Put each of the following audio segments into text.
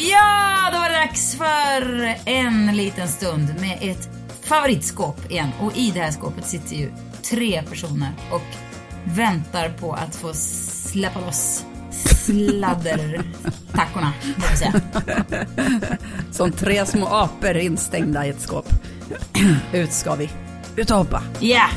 Ja, då var det dags för en liten stund med ett favoritskåp igen. Och i det här skåpet sitter ju tre personer och väntar på att få släppa loss sladdertackorna, jag säga. Som tre små apor instängda i ett skåp. Ut ska vi. Ut och hoppa. Ja!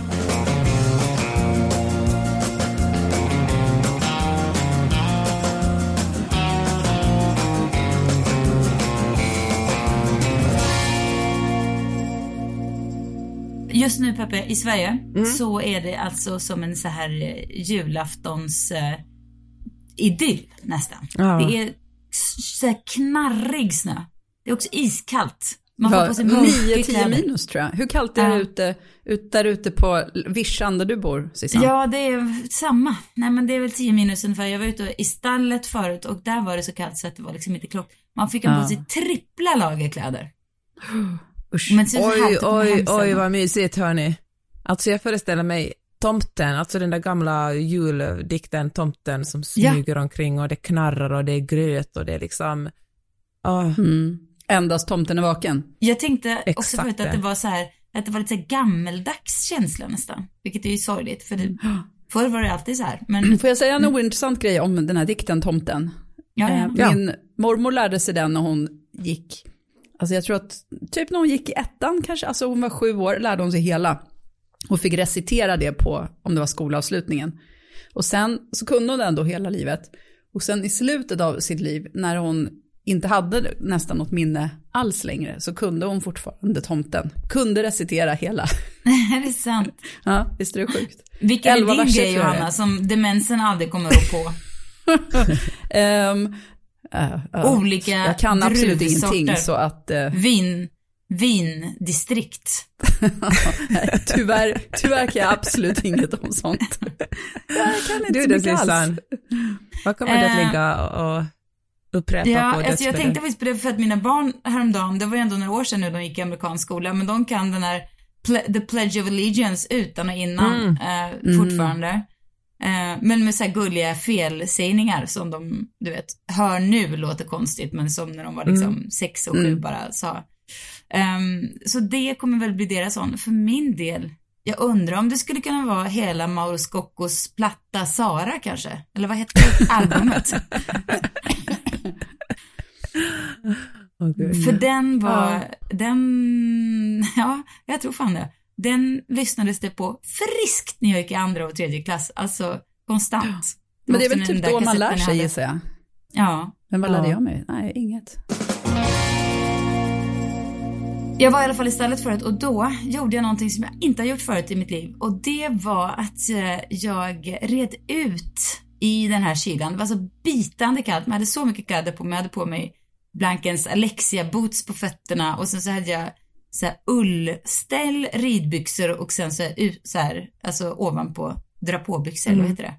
Just nu Peppe, i Sverige så är det alltså som en så här eh, julaftons eh, idyll nästan. Ja. Det är så här knarrig snö. Det är också iskallt. Man får Ja, på sig mörka 9-10 kläder. minus tror jag. Hur kallt är det Ja. ute, ut där ute på vischan där du bor, Sissan? Ja, det är samma. Nej, men det är väl 10 minus ungefär. Jag var ute i stallet förut och där var det så kallt så att det var liksom inte klokt. Man fick ha på sig trippla lager kläder. Usch. Men så Oj, oj, oj vad mysigt hörni. Alltså jag föreställer mig tomten, alltså den där gamla juldikten Tomten som Ja. smyger omkring och det knarrar och det är gröt och det är liksom, ah, Mm. Endast tomten är vaken. Jag tänkte också Exakt förut att det. var så här, att det var lite så gammeldags känsla nästan. Vilket är ju sorgligt för det, förr var det alltid så här. Men Får jag säga en ointressant grej om den här dikten Tomten? ja, Eh, ja. Min mormor lärde sig den när hon gick, alltså jag tror att, typ när hon gick i ettan kanske, alltså hon var sju år, lärde hon sig hela. Och fick recitera det på, om det var skolavslutningen. Och sen så kunde hon den då hela livet. Och sen i slutet av sitt liv, när hon inte hade nästan något minne alls längre, så kunde hon fortfarande tomten. Kunde recitera hela. är det sant? Ja, visst är det sjukt? Vilken är din grej det. Johanna som demensen aldrig kommer att på? Ehm, äh, ja. Olika Jag kan absolut ingenting så att eh, Vin, vindistrikt. tyvärr, tyvärr kan jag absolut inget om sånt. Jag kan inte du så mycket alls. Vad kommer du att ligga och upprepa Ja, på alltså jag dödsbädden? tänkte faktiskt på det för att mina barn häromdagen, det var ju ändå några år sedan nu de gick i amerikansk skola, men de kan den här The Pledge of Allegiance utan och innan Mm. eh, fortfarande. Eh, men med så här gulliga felsägningar som de, du vet, hör nu låter konstigt, men som när de var liksom sex och sju Mm. bara sa. Ehm, så det kommer väl bli deras sån. För min del, jag undrar om det skulle kunna vara hela Mauro Scoccos platta Sara kanske? Eller vad hette albumet? Gud. För den var, Ja. den, ja, jag tror fan det. Den lyssnades det på friskt när jag gick i andra och tredje klass, alltså konstant. Men det är väl typ då man lär sig gissar jag. Ja. Men vad lärde Ja. jag mig? Nej, inget. Jag var i alla fall i stallet förut och då gjorde jag någonting som jag inte har gjort förut i mitt liv. Och det var att eh, jag red ut i den här kylan. Det var så bitande kallt, jag hade så mycket kläder på mig. Jag hade på mig Blankens Alexia boots på fötterna och sen så hade jag så här ullställ, ridbyxor och sen så här, så här alltså ovanpå dra på-byxor, eller vad heter det?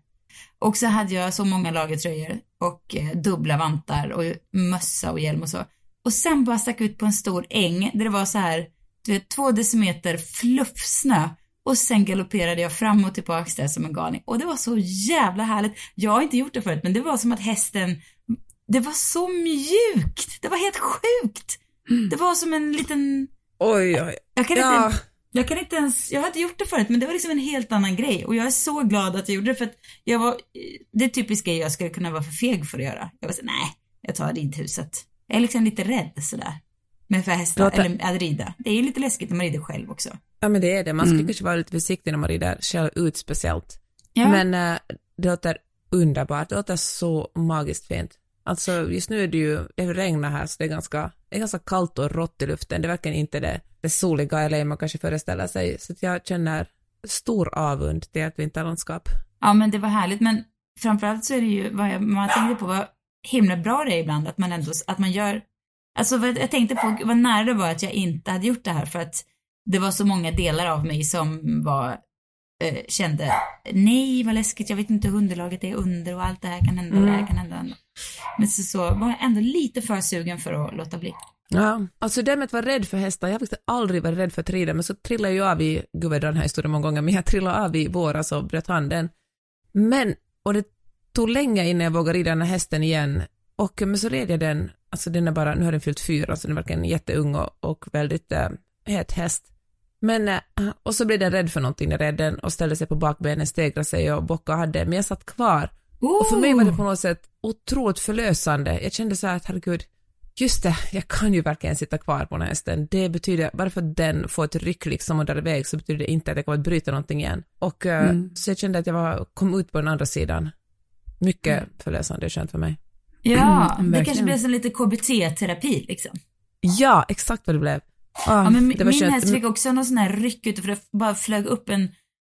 Och så hade jag så många lagertröjor och eh, dubbla vantar och mössa och hjälm och så. Och sen bara stack ut på en stor äng där det var så här, du vet, två decimeter fluffsnö. Och sen galopperade jag fram och tillbaka där som en galning. Och det var så jävla härligt. Jag har inte gjort det förut, men det var som att hästen, det var så mjukt. Det var helt sjukt. Det var som en liten, Oj, oj. jag kan Ja. inte, jag kan inte ens, jag har inte gjort det förut, men det var liksom en helt annan grej. Och jag är så glad att jag gjorde det för att jag var, det är typiskt grej jag skulle kunna vara för feg för att göra. Jag var så nej, jag tar ridhuset. Jag är liksom lite rädd sådär. Men för hästar, Låter- eller att rida. Det är ju lite läskigt när man rider själv också. Ja men det är det, man ska Mm. kanske vara lite försiktig när man rider själv ut speciellt. Ja, Men äh, det låter underbart, det låter så magiskt fint. Alltså just nu är det ju, det regnar här så det är ganska, det är ganska kallt och rått i luften, det är verkligen inte det, det soliga LA man kanske föreställer sig, så jag känner stor avund till ett vinterlandskap. ja men det var härligt. Men framförallt så är det ju, vad jag, man tänkte på vad himla bra det är ibland att man ändå, att man gör, alltså vad jag tänkte på, vad nära det var att jag inte hade gjort det här för att det var så många delar av mig som var, eh, kände, nej vad läskigt, jag vet inte hur underlaget är under och allt det här kan hända, det här kan hända. Men så, så var jag ändå lite för sugen för att låta bli. Ja, alltså det med att vara rädd för hästar, jag har faktiskt aldrig varit rädd för att rida, men så trillade jag av i, gud vad drar den här historien många gånger, men jag trillade av i våras och bröt handen. Men, och det tog länge innan jag vågade rida den här hästen igen, Och men så red jag den, alltså den är bara, nu har den fyllt fyra, så den är verkligen jätteung och, och väldigt äh, het häst. Men, äh, och så blev den rädd för någonting när red den och ställde sig på bakbenen, stegrade sig och bockade och hade, men jag satt kvar. Oh. Och för mig var det på något sätt otroligt förlösande. Jag kände så här att herregud, just det, jag kan ju verkligen sitta kvar på den här hästen. Det betyder, bara för att den får ett ryck liksom och drar iväg så betyder det inte att jag kommer att bryta någonting igen. Och äh, Mm. så jag kände att jag var, kom ut på den andra sidan. Mycket Mm. förlösande och skönt för mig. Ja, Mm, det kanske blev som lite KBT-terapi liksom. Ja, exakt vad det blev. Ah, Ja, men det min var skönt. häst fick också någon sån här ryck ute för det bara flög upp en,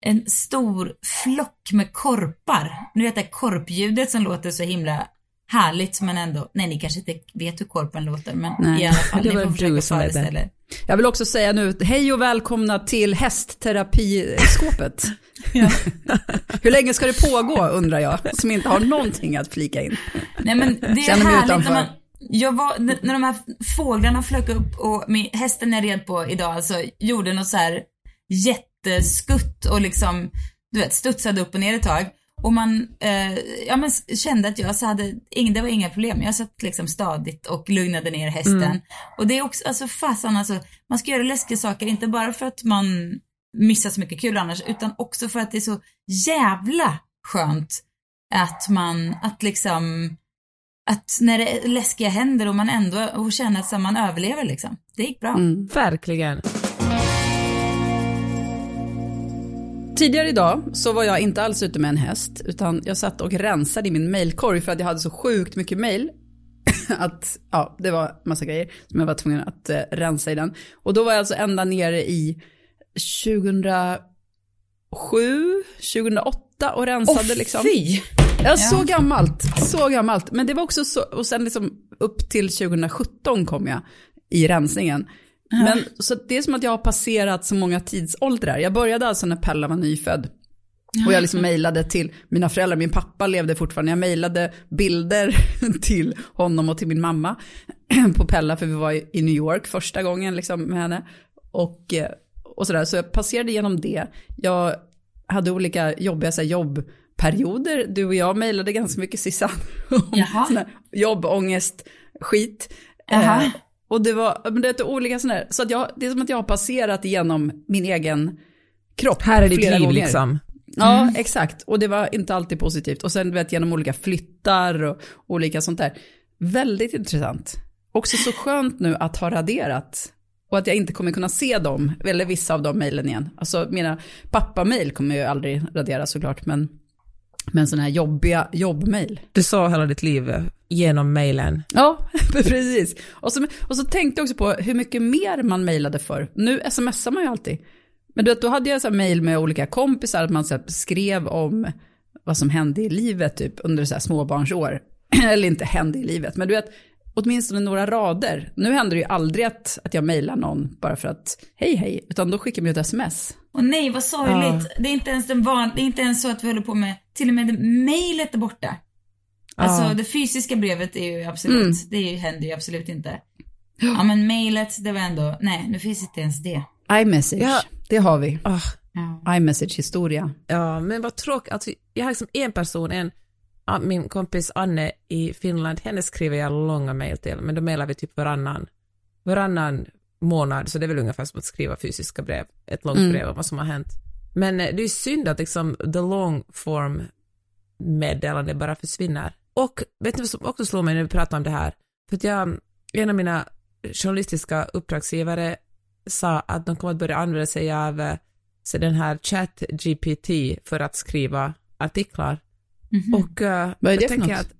en stor flock med korpar. Nu vet jag korpljudet som låter så himla härligt men ändå, nej ni kanske inte vet hur korpen låter men Nej. i alla fall, Det ni får försöka föreställa er. Jag vill också säga nu, hej och välkomna till hästterapiskåpet. Hur länge ska det pågå undrar jag, som inte har någonting att flika in. Nej men det är Känner mig härligt utanför. när man, jag var, när de här fåglarna flög upp och min, hästen jag red på idag alltså gjorde något så här jätteskutt och liksom, du vet, studsade upp och ner ett tag. Och man, eh, ja men kände att jag så hade, det var inga problem. Jag satt liksom stadigt och lugnade ner hästen. Mm. Och det är också, alltså fasen alltså, man ska göra läskiga saker, inte bara för att man missar så mycket kul annars, utan också för att det är så jävla skönt att man, att liksom, att när det läskiga händer och man ändå och känner att man överlever liksom. Det gick bra. Mm. Verkligen. Tidigare idag så var jag inte alls ute med en häst, utan jag satt och rensade i min mailkorg för att jag hade så sjukt mycket mail. att, ja, det var massa grejer som jag var tvungen att eh, rensa i den. Och då var jag alltså ända nere i 2007, 2008 och rensade liksom. fy! Ja, så gammalt, så gammalt. Men det var också så, och sen liksom upp till 2017 kom jag i rensningen. Men så det är som att jag har passerat så många tidsåldrar. Jag började alltså när Pella var nyfödd. Och jag liksom mejlade till mina föräldrar, min pappa levde fortfarande, jag mejlade bilder till honom och till min mamma på Pella, för vi var i New York första gången liksom med henne. Och, eh, och sådär, så jag passerade igenom det. Jag hade olika jobbiga så här, jobbperioder, du och jag mejlade ganska mycket Sissan, om jobbångest, skit. Eh, och det var, men det är olika sådana här, så att jag, det är som att jag har passerat igenom min egen kropp Här är ditt liv gånger. liksom. Ja, exakt. Och det var inte alltid positivt. Och sen vet genom olika flyttar och olika sånt där. Väldigt intressant. Också så skönt nu att ha raderat. Och att jag inte kommer kunna se dem, eller vissa av de mejlen igen. Alltså mina pappa-mejl kommer ju aldrig radera såklart, men, men sådana här jobbiga jobbmejl. Du såg hela ditt liv genom mejlen. Ja, precis. Och så, och så tänkte jag också på hur mycket mer man mejlade för. Nu smsar man ju alltid. Men du vet, då hade jag så mejl med olika kompisar, att man så skrev om vad som hände i livet typ under så här småbarnsår. Eller inte hände i livet, men du vet, åtminstone några rader. Nu händer det ju aldrig att, att jag mejlar någon bara för att hej hej, utan då skickar man ju ett sms. Och nej, vad sorgligt. Det är inte ens den van, det är inte ens så att vi håller på med, till och med mejlet är borta. Alltså Ja. det fysiska brevet är ju absolut, Mm. det är ju, händer ju absolut inte. Ja men mejlet, det var ändå, nej nu finns inte ens det. iMessage, Ja. det har vi. Ah, Ja. iMessage-historia. ja, men vad tråkigt. Alltså, jag har liksom en person, en, ja, min kompis Anne i Finland, henne skriver jag långa mejl till, men då mejlar vi typ varannan, varannan månad, så det är väl ungefär som att skriva fysiska brev, ett långt Mm. brev om vad som har hänt. Men eh, det är synd att liksom the long form meddelande bara försvinner. Och vet ni vad som också slår mig när vi pratar om det här? För att jag, en av mina journalistiska uppdragsgivare sa att de kommer att börja använda sig av eh, så den här ChatGPT för att skriva artiklar. Mhm. Och uh, Vad är det jag för något? att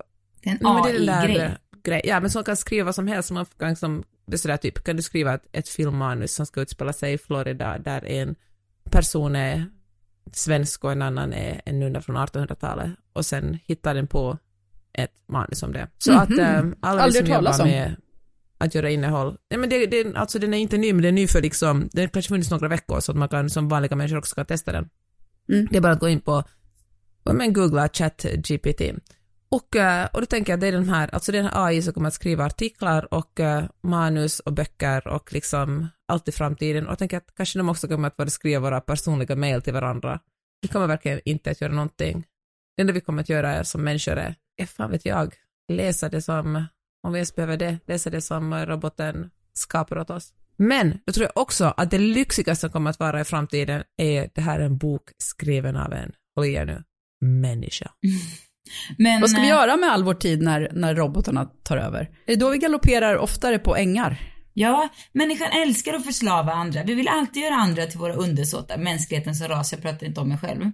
det är en AI-grej. eh, grej. Ja, men som kan skriva vad som helst. Man kan det är sådär typ, kan du skriva ett, ett filmmanus som ska utspela sig i Florida där en person är svensk och en annan är en nunna från 1800-talet och sen hittar den på ett manus om det. Så Mhm. att eh, alla Aldrig som jobbar om. med att göra innehåll, nej men det, det, alltså den är inte ny men den är ny för liksom, den kanske funnits några veckor så att man kan som vanliga människor också kan testa den. Mm. Det är bara att gå in på, men googla ChatGPT. Och, eh, och då tänker jag att det är den här, alltså det är den här AI som kommer att skriva artiklar och eh, manus och böcker och liksom allt i framtiden. Och jag tänker att kanske de också kommer att börja skriva våra personliga mejl till varandra. Vi kommer verkligen inte att göra någonting. Det enda vi kommer att göra är som människor är, är fan vet jag, läsa det som, om vi ens behöver det, läsa det som roboten skapar åt oss. Men då tror jag också att det lyxigaste som kommer att vara i framtiden är det här en bok skriven av en, håll i er nu, människa. Men, Vad ska vi eh, göra med all vår tid när, när robotarna tar över? Är det då vi galopperar oftare på ängar? Ja, människan älskar att förslava andra. Vi vill alltid göra andra till våra undersåtar. Mänskligheten som ras, jag pratar inte om mig själv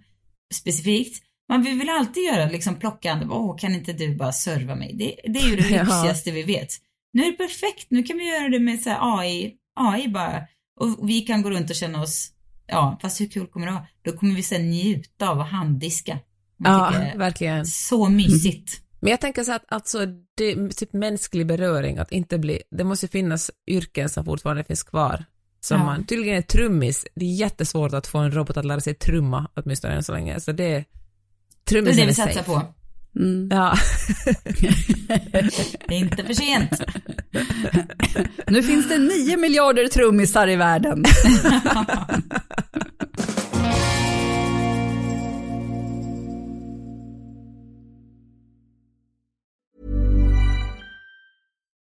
specifikt. Men vi vill alltid göra, liksom plocka andra. Åh, kan inte du bara serva mig? Det, det är ju det Ja. lyxigaste vi vet. Nu är det perfekt, nu kan vi göra det med så här AI, AI bara. Och vi kan gå runt och känna oss, ja, fast hur kul kommer det vara? Då kommer vi sen njuta av att handdiska. Ja, verkligen. Så mysigt. Men jag tänker så att alltså, det är typ mänsklig beröring, att inte bli, det måste finnas yrken som fortfarande finns kvar. Som Ja. man, tydligen är trummis, det är jättesvårt att få en robot att lära sig trumma, åtminstone än så länge. Så det, Det är trummisen det vi är satsar safe. på. Mm. Ja, Det är inte för sent. Nu finns det nio miljarder trummisar i världen.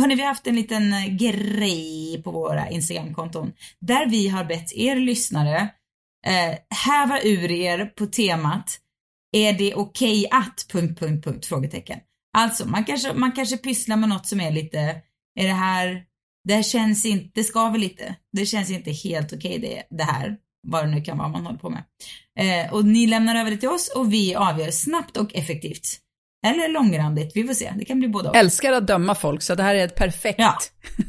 Hörni, vi har haft en liten eh, grej på våra Instagramkonton där vi har bett er lyssnare eh, häva ur er på temat Är det okej att... Punkt, punkt, punkt, frågetecken. Alltså, man kanske, man kanske pysslar med något som är lite, är det här, det här känns inte, det skaver lite. Det känns inte helt okej det, det här, vad det nu kan vara man håller på med. Eh, och ni lämnar över det till oss och vi avgör snabbt och effektivt. Eller långrandigt, vi får se. Det kan bli både och. Älskar att döma folk, så det här är ett perfekt, Ja.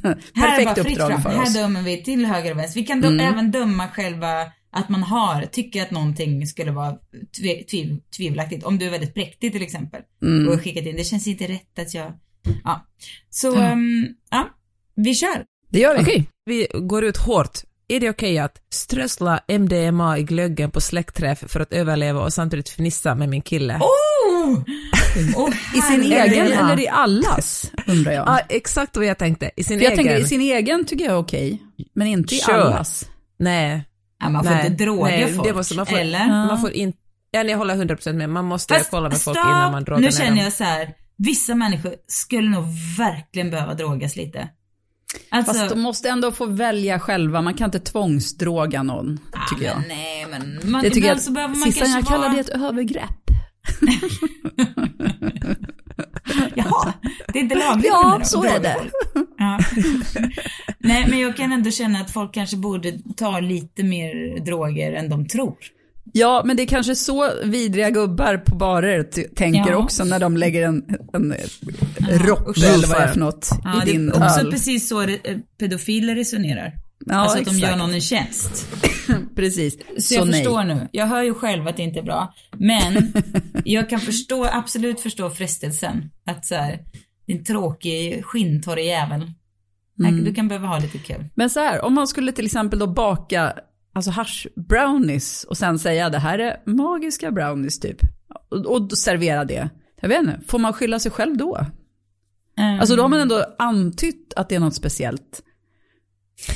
Här är perfekt uppdrag fram. för Här oss. dömer vi till höger och vänster. Vi kan dö- även döma själva att man har, tycker att någonting skulle vara tve, tviv, tvivelaktigt. Om du är väldigt präktig till exempel. Mm. Och skickat in, det känns inte rätt att jag... Ja. Så, ehm, ja. Vi kör. Det gör vi. okej. Vi går ut hårt. Är det okej att strössla MDMA i glöggen på släktträff för att överleva och samtidigt fnissa med min kille? Oh! oh I sin egen eller i allas, undrar jag. Ja, exakt vad jag tänkte. I sin För jag egen. tänker, i sin egen tycker jag är okej, men inte i allas. Nej. Ja, man får nej, inte droga nej, folk. det måste, man får, eller? Man får inte, ja, jag håller 100% med. Man måste Fast kolla med folk stopp! innan man drogar Nu ner känner jag så här. vissa människor skulle nog verkligen behöva drogas lite. Alltså, Fast de måste ändå få välja själva, man kan inte tvångsdroga någon, tycker ja, jag. men nej men, man, Det tycker ibland jag, man Sissan, kanske jag kallar vara... det ett övergrepp. Jaha, det är inte lagligt Ja, så är det. Ja. Nej, men jag kan ändå känna att folk kanske borde ta lite mer droger än de tror. Ja, men det är kanske så vidriga gubbar på barer t- tänker Ja. också när de lägger en, en usch. roppe eller vad det är för något Ja, i det din är också öl. precis så det, eh, pedofiler resonerar. Ja, alltså att de exakt. gör någon en tjänst. Precis. Så, jag nej. förstår nu. Jag hör ju själv att det inte är bra. Men jag kan förstå, absolut förstå frestelsen. Att så här, din tråkig skinntorr jävel. Mm. Du kan behöva ha lite kul. Men så här, om man skulle till exempel då baka alltså hash brownies och sen säga det här är magiska brownies typ. Och, och servera det. Jag vet inte, får man skylla sig själv då? Mm. Alltså då har man ändå antytt att det är något speciellt.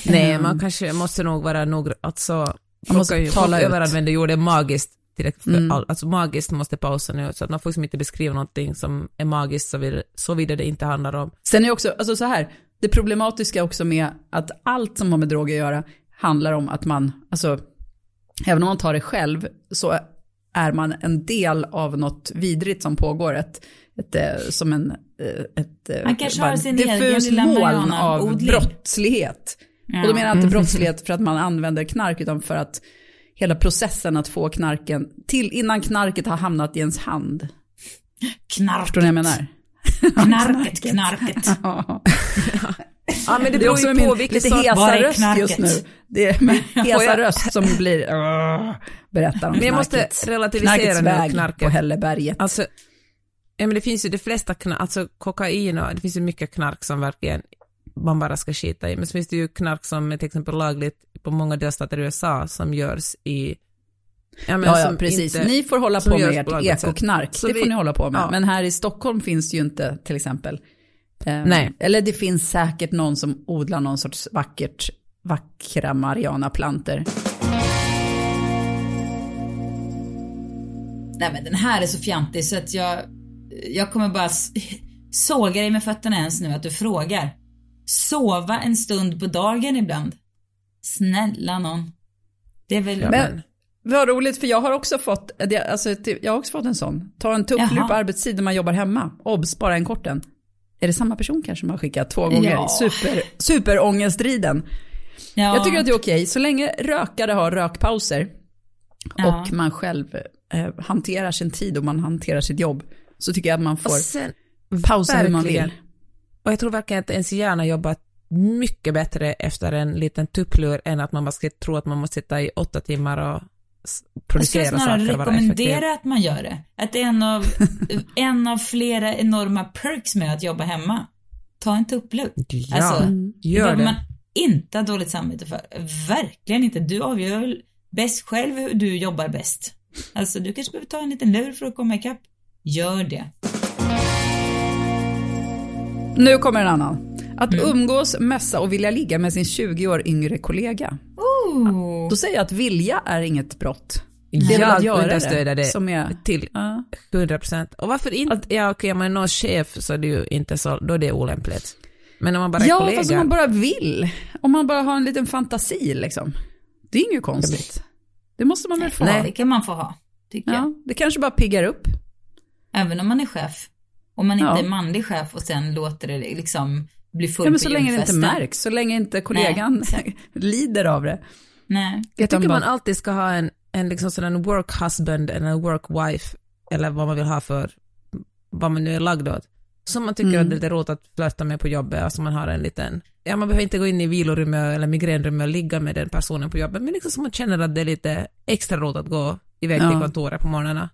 Nej, Mm. man kanske måste nog vara noggrann. Alltså, Man folk, måste ju, tala folk överanvänder ju ordet magiskt. Direkt för Mm. all, alltså magiskt måste pausa nu, så att man får liksom inte beskriva någonting som är magiskt såvida, såvida det inte handlar om. Sen är också, alltså så här, det problematiska också med att allt som har med droger att göra handlar om att man, alltså, även om man tar det själv så är man en del av något vidrigt som pågår, ett, ett, eh, som en, eh, ett eh, Man kanske har sin diffus moln av odling. brottslighet. Ja. Och då menar jag inte brottslighet för att man använder knark, utan för att hela processen att få knarken, till innan knarket har hamnat i ens hand. Knarket. Förstår ni vad jag menar? Knarket, knarket. Ja, men det beror ju på min vilket lite hesa röst just knarket? nu. Det är min hesa röst som blir, uh, berättar om Men jag måste knarket. relativisera Knarkets nu väg knarket. på Hälleberget. Alltså, ja, men det finns ju de flesta knark, alltså kokain och det finns ju mycket knark som verkligen man bara ska skita i. Men så finns det ju knark som är till exempel lagligt på många delstater i USA som görs i Ja, ja, ja, precis. inte- Ni får hålla på med ert ekoknark. Det vi- får ni hålla på med. ja. Men här i Stockholm finns det ju inte till exempel. Eh, Nej. Eller det finns säkert någon som odlar någon sorts vackert, vackra marijuanaplanter. Nej men den här är så fjantig så att jag, jag kommer bara såga dig med fötterna ens nu att du frågar. Sova en stund på dagen ibland. Snälla någon. Det är väl... Men vad roligt, för jag har också fått, alltså, jag har också fått en sån. Ta en tupplur på arbetstid när man jobbar hemma. Obs, bara en kort en. Är det samma person kanske man har skickat två gånger? Ja. Super, superångestriden. ja, Jag tycker att det är okej, så länge rökare har rökpauser Ja. och man själv eh, hanterar sin tid och man hanterar sitt jobb, så tycker jag att man får sen, pausa hur man vill. verkligen. Och jag tror verkligen att ens hjärna jobbar mycket bättre efter en liten tupplur än att man bara ska tro att man måste sitta i åtta timmar och Jag producera skulle snarare saker och vara effektiv. rekommendera att man gör det. Att det är en av, en av flera enorma perks med att jobba hemma. Ta en tupplur. Ja, Alltså, gör det. man inte ha dåligt samvete för. Verkligen inte. Du avgör väl bäst själv hur du jobbar bäst. Alltså, du kanske behöver ta en liten lur för att komma ikapp. Gör det. Nu kommer en annan. Att Mm. umgås, mässa och vilja ligga med sin 20 år yngre kollega. Ooh. Då säger jag att vilja är inget brott. Det är jag att göra understöder det, som är... till Ja. 100 procent. Och varför inte? ja, okej, om man är någon chef så är det ju inte så, då är det olämpligt. Men om man bara är Ja, kollega. fast om man bara vill. Om man bara har en liten fantasi liksom. Det är inget konstigt. Det måste man väl få Nej, ha. det kan man få ha. Tycker jag. Ja, det kanske bara piggar upp. Även om man är chef. Om man inte Ja. är manlig chef och sen låter det liksom bli full Ja, men på så länge det inte märks, så länge inte kollegan lider av det. Nej. Jag tycker man alltid ska ha en, en liksom sådan work husband eller en work wife eller vad man vill ha för, vad man nu är lagd åt. Som man tycker Mm. att det är lite roligt att flörta med på jobbet, alltså man har en liten, ja man behöver inte gå in i vilorummet eller migränrummet och ligga med den personen på jobbet, men liksom så man känner att det är lite extra roligt att gå iväg till Ja. kontoret på morgnarna.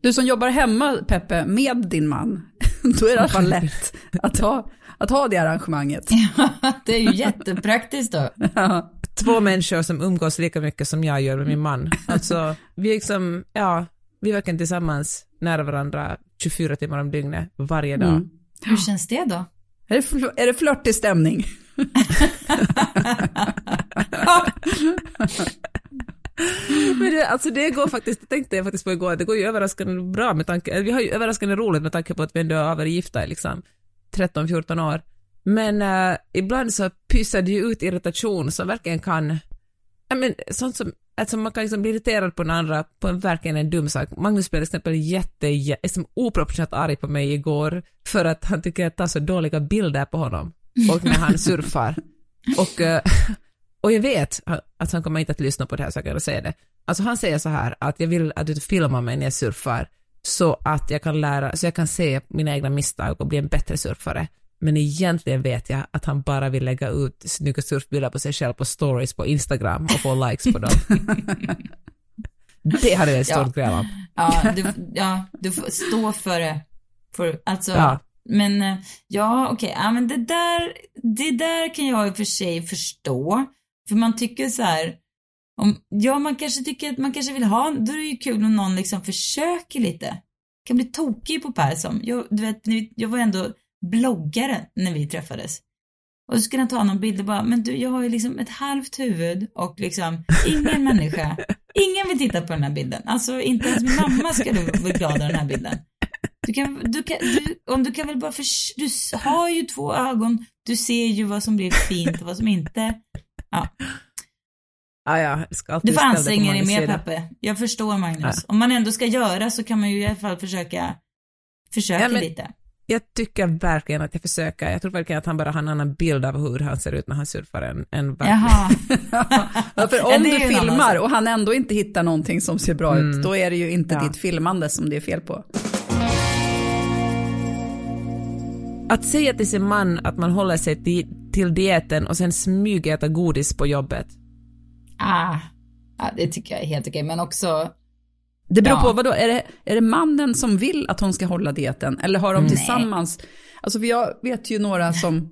Du som jobbar hemma, Peppe, med din man, då är det i alla fall lätt att ha, att ha det arrangemanget. det är ju jättepraktiskt då. Ja. Två människor som umgås lika mycket som jag gör med min man. Alltså, vi är liksom, ja, vi är verkligen tillsammans nära varandra 24 timmar om dygnet, varje dag. Mm. Hur känns det då? Är det, fl- är det flörtig stämning? Men det, alltså det går faktiskt, det tänkte jag faktiskt på igår, det går ju överraskande bra med tanke, vi har ju överraskande roligt med tanke på att vi ändå har varit gifta i liksom 13-14 år. Men äh, ibland så pyssar det ju ut irritation som verkligen kan, ja men sånt som, alltså man kan liksom bli irriterad på den andra på en verkligen en dum sak. Magnus blev till exempel jätte, jä- liksom oproportionerligt arg på mig igår för att han tycker att jag tar så dåliga bilder på honom och när han surfar. Och, eh, och jag vet att han kommer inte att lyssna på det här så jag kan säga det. Alltså han säger så här att jag vill att du filmar mig när jag surfar så att jag kan lära, så jag kan se mina egna misstag och bli en bättre surfare. Men egentligen vet jag att han bara vill lägga ut snygga surfbilder på sig själv på stories på Instagram och få likes på dem. det hade jag ett stort Ja. gräv. Ja, du, ja, du får stå för det. För, alltså, Ja. men eh, ja, okej, ja, men det där, det där kan jag i och för sig förstå. För man tycker så här, om, ja, man kanske tycker att man kanske vill ha, då är det ju kul om någon liksom försöker lite. Kan bli tokig på Persson. Jag, du vet, jag var ändå bloggare när vi träffades. Och så skulle han ta någon bild och bara, men du, jag har ju liksom ett halvt huvud och liksom ingen människa, ingen vill titta på den här bilden. Alltså inte ens min mamma skulle bli glad av den här bilden. Du kan, du kan, du, om du kan väl bara förs- du har ju två ögon, du ser ju vad som blir fint och vad som inte. Ja, Ah, ja, ska du får anstränga dig mer. Peppe. Jag förstår Magnus. Ja. Om man ändå ska göra så kan man ju i alla fall försöka, försöka Ja, men- lite. Jag tycker verkligen att jag försöker. Jag tror verkligen att han bara har en annan bild av hur han ser ut när han surfar än, än. Jaha. Ja, för om du filmar och han ändå inte hittar någonting som ser bra ut, Mm. då är det ju inte ditt filmande som det är fel på. Att säga till sin man att man håller sig till, till dieten och sen smygäta godis på jobbet? Ah, ja, det tycker jag är helt okej, men också Det beror Ja. på, vadå, är det, är det mannen som vill att hon ska hålla dieten? Eller har de Nej. tillsammans, alltså för jag vet ju några som,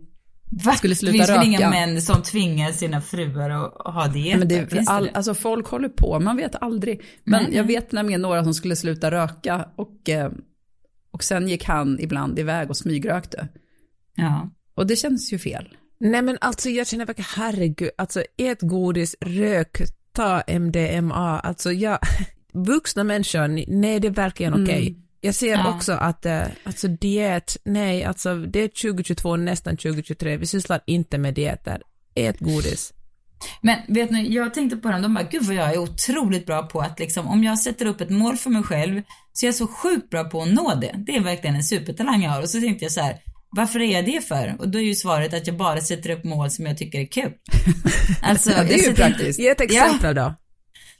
Va? Skulle sluta det finns väl röka. inga män som tvingar sina fruar att ha diet? men det, all, det? alltså folk håller på, man vet aldrig. Men Nej, jag vet nämligen några som skulle sluta röka och, eh, och sen gick han ibland iväg och smygrökte. Ja. Och det känns ju fel. Nej men alltså jag känner verkligen, herregud, alltså ät godis, rök, ta MDMA, alltså jag, vuxna människor, ni- nej det är verkligen okej. Jag ser Ja. också att, eh, alltså diet, nej alltså det är 2022, nästan 2023, vi sysslar inte med dieter. Ät godis. Men vet ni, jag tänkte på dem, de bara, gud vad jag är otroligt bra på att liksom, om jag sätter upp ett mål för mig själv, så är jag så sjukt bra på att nå det. Det är verkligen en supertalang jag har. Och så tänkte jag så här, varför är jag det för? Och då är ju svaret att jag bara sätter upp mål som jag tycker är kul. Alltså, Ja, det är ju praktiskt. Ge ett exempel då.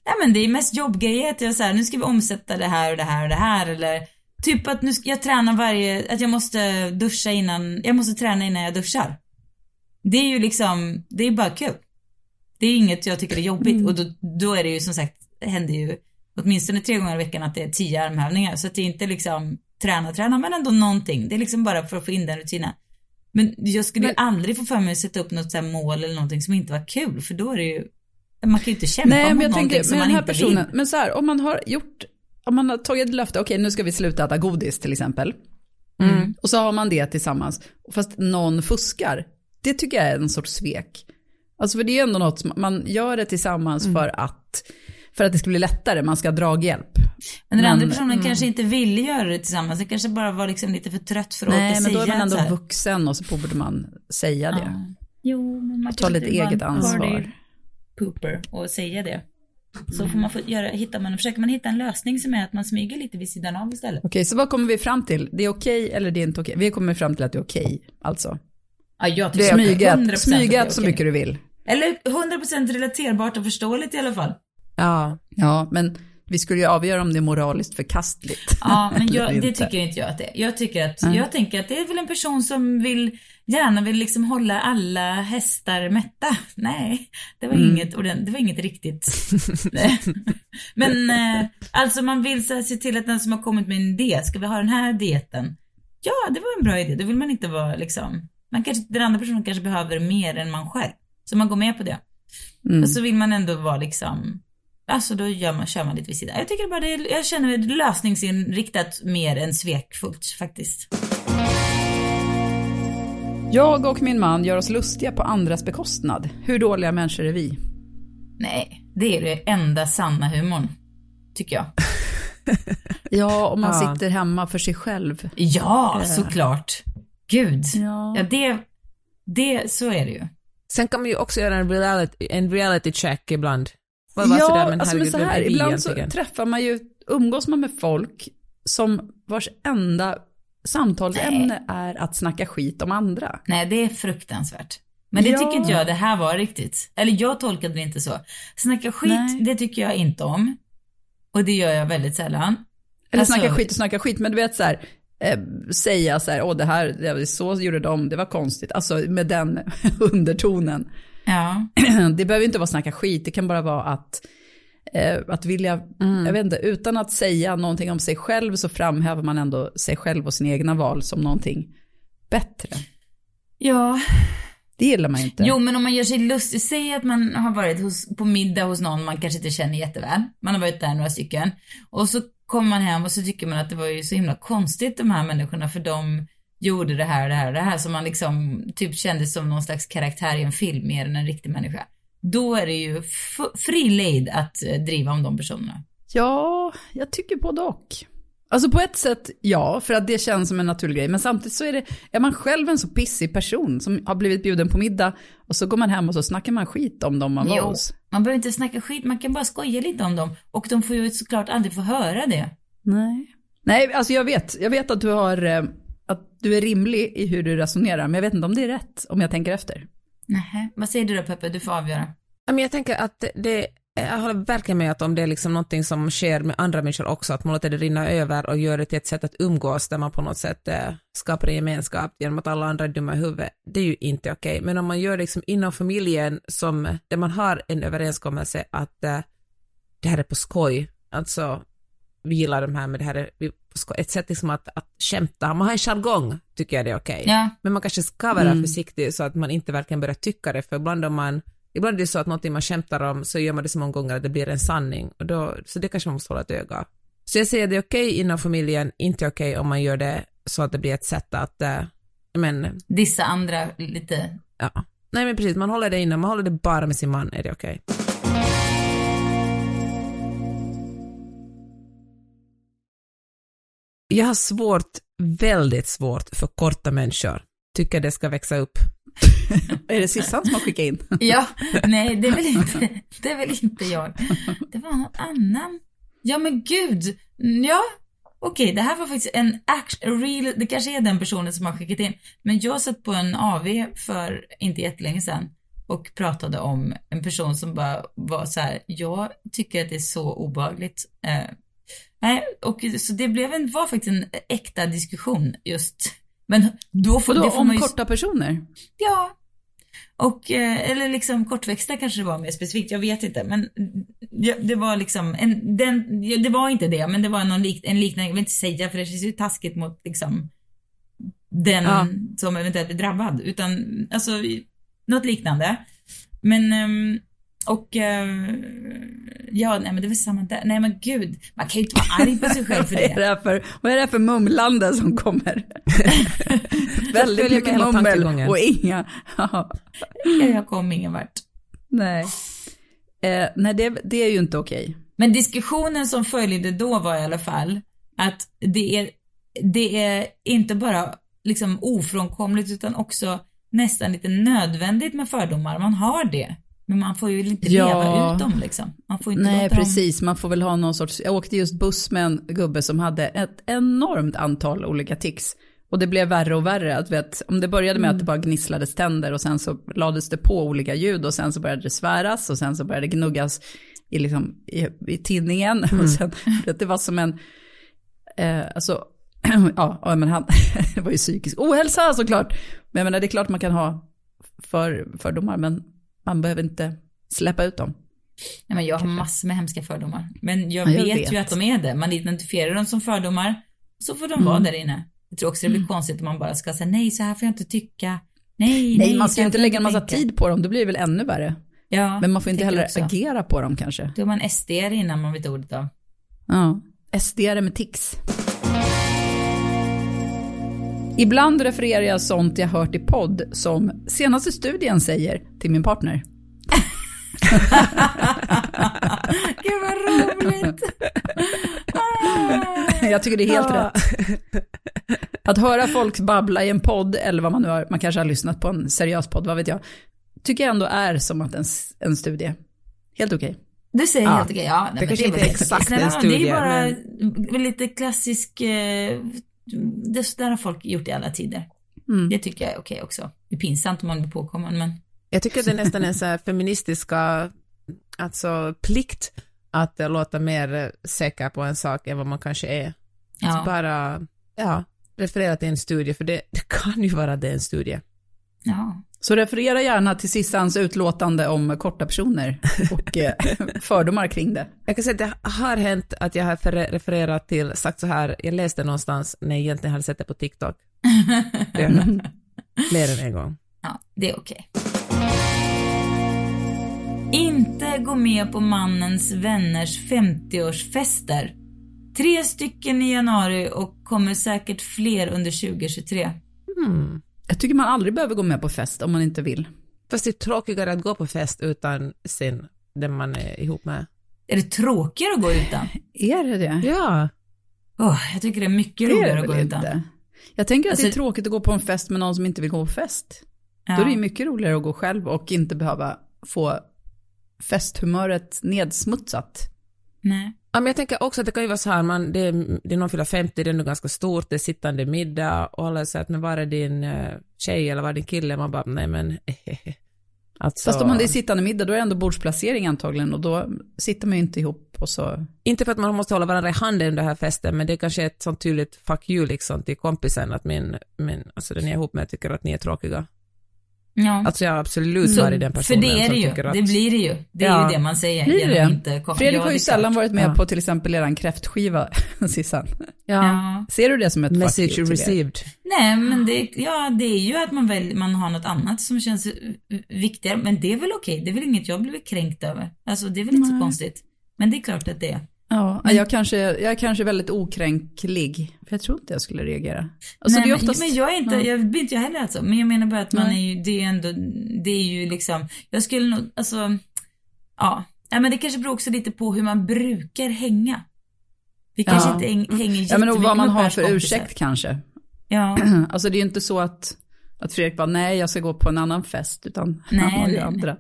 Nej men det är mest jobbgrejer att jag så här, nu ska vi omsätta det här och det här och det här eller typ att nu ska jag träna varje, att jag måste duscha innan, jag måste träna innan jag duschar. Det är ju liksom, det är bara kul. Det är inget jag tycker är jobbigt och då, då är det ju som sagt, det händer ju åtminstone tre gånger i veckan att det är tio armhävningar så att det är inte liksom träna, träna men ändå någonting. Det är liksom bara för att få in den rutinen. Men jag skulle ju aldrig få för mig att sätta upp något så här mål eller någonting som inte var kul för då är det ju, man kan ju inte kämpa Nej, mot men jag någonting tänker, som man den här inte personen, vill. men så här, om man har gjort, om man har tagit löfte, okej nu ska vi sluta äta godis till exempel. Mm. Och så har man det tillsammans, fast någon fuskar. Det tycker jag är en sorts svek. Alltså för det är ändå något, som- man gör det tillsammans Mm. för att, för att det ska bli lättare, man ska ha draghjälp. Men den Men- andra personen kanske inte ville göra det tillsammans. Den kanske bara var liksom lite för trött för att Nej, orka men då är man ändå vuxen och så borde man säga det. Ja. Jo, men man Ta lite eget ansvar. Pooper och säga det. Så får man få göra, hittar man, försöker man hitta en lösning som är att man smyger lite vid sidan av istället. Okej, så vad kommer vi fram till? Det är okej eller det är inte okej? Vi kommer fram till att det är okej, alltså. Ja, jag Det tycker är okej. smygat, 100% smygat att det så är mycket du vill. Eller 100% relaterbart och förståeligt i alla fall. Ja. Ja, men vi skulle ju avgöra om det är moraliskt förkastligt. Ja, men jag, det tycker inte jag att det är. Jag tycker att, jag tänker att det är väl en person som vill, gärna vill liksom hålla alla hästar mätta. Nej, det var inget, ordent- det var inget riktigt. Men eh, alltså man vill så här, se till att den som har kommit med en idé, ska vi ha den här dieten? Ja, det var en bra idé. Då vill man inte vara liksom, man kanske, den andra personen kanske behöver mer än man själv. Så man går med på det. Mm. Och så vill man ändå vara liksom, alltså då gör man, kör man lite vid sidan. Jag tycker bara det är, jag känner mig lösningsinriktat mer än svekfullt faktiskt. Jag och min man gör oss lustiga på andras bekostnad. Hur dåliga människor är vi? Nej, det är det enda sanna humorn. Tycker jag. Ja, om man Ja. sitter hemma för sig själv. Ja, såklart. Gud. Ja. Ja, det, det, så är det ju. Sen kan man ju också göra en reality, en reality check ibland. Vad var ja, sådär, men alltså men så här, ibland så träffar man ju, umgås man med folk som vars enda samtalsämne är att snacka skit om andra. Nej, det är fruktansvärt. Men det Ja. tycker inte jag det här var riktigt. Eller jag tolkade det inte så. Snacka skit, Nej. det tycker jag inte om. Och det gör jag väldigt sällan. Eller Alltså- snacka skit och snacka skit, men du vet så här, eh, säga så här, åh det här, så gjorde de, det var konstigt, alltså med den undertonen. Ja. Det behöver inte vara snacka skit, det kan bara vara att, eh, att vilja, jag vet inte, utan att säga någonting om sig själv så framhäver man ändå sig själv och sina egna val som någonting bättre. Ja, Det gillar man inte. Jo, men om man gör sig lustig, säg att man har varit hos, på middag hos någon man kanske inte känner jätteväl. Man har varit där några stycken. Och så kommer man hem och så tycker man att det var ju så himla konstigt de här människorna för de gjorde det här och det här och det här som man liksom typ kände som någon slags karaktär i en film mer än en riktig människa. Då är det ju fri lejd att eh, driva om de personerna. Ja, jag tycker både och. Alltså på ett sätt ja, för att det känns som en naturlig grej. Men samtidigt så är det, är man själv en så pissig person som har blivit bjuden på middag och så går man hem och så snackar man skit om dem man var Jo, hos. man behöver inte snacka skit, man kan bara skoja lite om dem. Och de får ju såklart aldrig få höra det. Nej. Nej, alltså jag vet, jag vet att du har, eh, du är rimlig i hur du resonerar, men jag vet inte om det är rätt om jag tänker efter. Nej, vad säger du då Peppe? Du får avgöra. Ja, Men jag tänker att det- det, jag håller verkligen med att om det är liksom någonting som sker med andra människor också, att man låter det rinna över och gör det till ett sätt att umgås där man på något sätt eh, skapar en gemenskap genom att alla andra är dumma i huvudet, det är ju inte okej. Men om man gör det liksom inom familjen som, där man har en överenskommelse att eh, det här är på skoj, alltså vi gillar de här men det här ett sätt liksom att, att skämta, man har en jargong tycker jag det är okej. Ja. Men man kanske ska vara försiktig så att man inte verkligen börjar tycka det, för ibland om man Ibland är det så att någonting man skämtar om så gör man det så många gånger att det blir en sanning. Och då, så det kanske man måste hålla ett öga. Så jag säger det är okej inom familjen, inte okej om man gör det så att det blir ett sätt att, äh, men, Dissa andra lite. ja. Nej men precis, man håller det inne, man håller det bara med sin man, är det okej. Jag har svårt, väldigt svårt för korta människor. Tycker det ska växa upp. Är det Sissan som har skickat in? Ja, nej det är väl inte, det är väl inte jag. Det var någon annan. Ja men gud. Ja, okej det här var faktiskt en action, real, det kanske är den personen som har skickat in. Men jag satt på en AV för inte jättelänge sedan och pratade om en person som bara var så här, jag tycker att det är så obehagligt. Eh, nej, och så det blev en, var faktiskt en äkta diskussion just. Men då får, då det får om man ju korta personer? Ja. Och, eh, eller liksom kortväxta kanske det var mer specifikt, jag vet inte. Men det var liksom, en, den, det var inte det, men det var någon lik, en liknande, jag vill inte säga för det känns ju taskigt mot liksom den Ja. som eventuellt blir drabbad. Utan alltså, något liknande. Men, ehm, och eh, ja, nej men det var samma där. Nej men gud, man kan ju inte vara arg på sig själv för Vad är det. det för, vad är det för mumlande som kommer? Väldigt mycket mummel och inga... Ja, Jag kom ingen vart. nej. Eh, nej, det, det är ju inte okej. Men diskussionen som följde då var i alla fall att det är, det är inte bara liksom ofrånkomligt utan också nästan lite nödvändigt med fördomar. Man har det. Men man får ju inte Ja. leva ut dem liksom. Man får inte Nej, låta dem... precis. Man får väl ha någon sorts... Jag åkte just buss med en gubbe som hade ett enormt antal olika tics. Och det blev värre och värre. Att vet, om det började med att det bara gnisslades tänder och sen så lades det på olika ljud och sen så började det sväras och sen så började det gnuggas i, liksom, i, i tinningen. Och sen, det var som en... Eh, alltså, ja, ja, men han, det var ju psykisk ohälsa såklart. Men jag menar, det är klart man kan ha för, fördomar, men man behöver inte släppa ut dem. Nej, men jag har massor med hemska fördomar. Men jag, Ja, jag vet, vet. ju att de är det. Man identifierar dem som fördomar. Så får de Mm. vara där inne. Jag tror också det blir konstigt om man bara ska säga nej, så här får jag inte tycka. Nej, Nej, man så ska ju inte lägga en massa tänka. tid på dem, det blir väl ännu värre. Ja, Men man får inte heller agera på dem kanske. Då är man SD innan man vet ordet av. Ja. SD med tics. Ibland refererar jag sånt jag hört i podd som senaste studien säger till min partner. Gud vad roligt! Jag tycker det är helt rätt. Att höra folk babbla i en podd, eller vad man nu har, man kanske har lyssnat på en seriös podd, vad vet jag, tycker jag ändå är som att en, en studie. Helt okej. Du säger Ja. helt okej, ja. nej, Det men kanske inte är exakt en Det studie, är bara väl lite klassisk, eh, det där har folk gjort i alla tider. Mm. Det tycker jag är okej också. Det är pinsamt om man blir påkommen, men Jag tycker det är nästan en så här feministiska, alltså plikt att låta mer säker på en sak än vad man kanske är. ja. Bara, ja, referera till en studie, för det, det kan ju vara det en studie. Ja. Så referera gärna till Sissans utlåtande om korta personer och eh, fördomar kring det. Jag kan säga att det har hänt att jag har refererat till, sagt så här, jag läste någonstans när jag egentligen hade sett det på TikTok. Det har hänt. Mer än en gång. Ja, det är okej. Inte gå med på mannens vänners 50-årsfester. Tre stycken i januari och kommer säkert fler under 2023. Hmm. Jag tycker man aldrig behöver gå med på fest om man inte vill. Fast det är tråkigare att gå på fest utan sin, den man är ihop med. Är det tråkigare att gå utan? Är det det? Ja. Åh, jag tycker det är mycket Det roligare att gå väl utan. inte. Jag tänker att det är Alltså- tråkigt att gå på en fest med någon som inte vill gå på fest. Ja. Då är det ju mycket roligare att gå själv och inte behöva få festhumöret nedsmutsat. Nej. Ja, men jag tänker också att det kan ju vara så här, man, det, är, det är någon fyller 50, det är nog ganska stort, det är sittande middag och alla säger att men var är din uh, tjej eller var är din kille? Man bara, nej men Alltså, Fast om man är sittande middag, då är det ändå bordsplacering antagligen och då sitter man ju inte ihop och så. Inte för att man måste hålla varandra i handen under den här festen, men det är kanske ett sånt tydligt fuck you liksom till kompisen att min, min alltså den jag är ihop med tycker att ni är tråkiga. Ja. Alltså jag har absolut Så- varit den för personen det är som det ju. tycker att... Det blir det ju. Det är Ja. ju det man säger. Blir det? Inte kom- Fredrik har ju sällan varit med Ja. på till exempel eran kräftskiva, Sissan. Ja. Ja. Ser du det som ett Message received. Nej, men det, ja, det är ju att man, väl, man har något annat som känns viktigare. Men det är väl okej. Det är väl inget jag blir kränkt över. Alltså det är väl inte så konstigt. Men det är klart att det är. Ja, jag, kanske, jag är kanske väldigt okränklig. För jag tror inte jag skulle reagera. Alltså Nej, det är men- oftast... men jag är inte, Ja. jag blir inte jag heller alltså. Men jag menar bara att man Nej. är ju, det är ändå, det är ju liksom, jag skulle nog, alltså, ja. ja men det kanske beror också lite på hur man brukar hänga. Vi kanske Ja. inte häng, hänger Ja men och jättemycket vad man har för kompisar. ursäkt kanske. Ja. Alltså det är ju inte så att, att Fredrik bara, nej jag ska gå på en annan fest, utan Nej, han har ju nej, andra.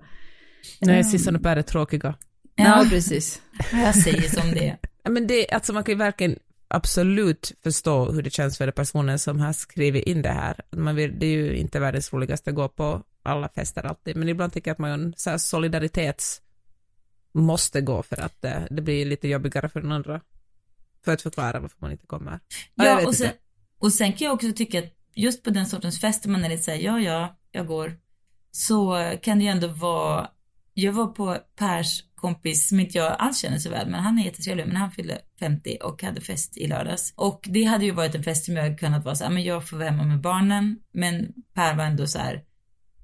Nej, Sissan och Per är tråkiga. Ja, Ja, precis. Jag säger som det Men det, alltså man kan ju verkligen absolut förstå hur det känns för den personen som har skrivit in det här. Man vill, det är ju inte världens roligaste att gå på alla fester alltid, men ibland tycker jag att man så här solidaritets måste gå för att det, det blir lite jobbigare för den andra. För att förklara varför man inte kommer. Ja, Ja, och sen, inte. och sen kan jag också tycka att just på den sortens fester man är lite såhär, ja, ja, jag går. Så kan det ju ändå vara, jag var på Pers kompis som inte jag alls känner så väl, men han är jättetrevlig, men han fyllde 50 och hade fest i lördags. Och det hade ju varit en fest som jag kunnat vara så här, men jag får vara hemma med barnen, men Per var ändå så här,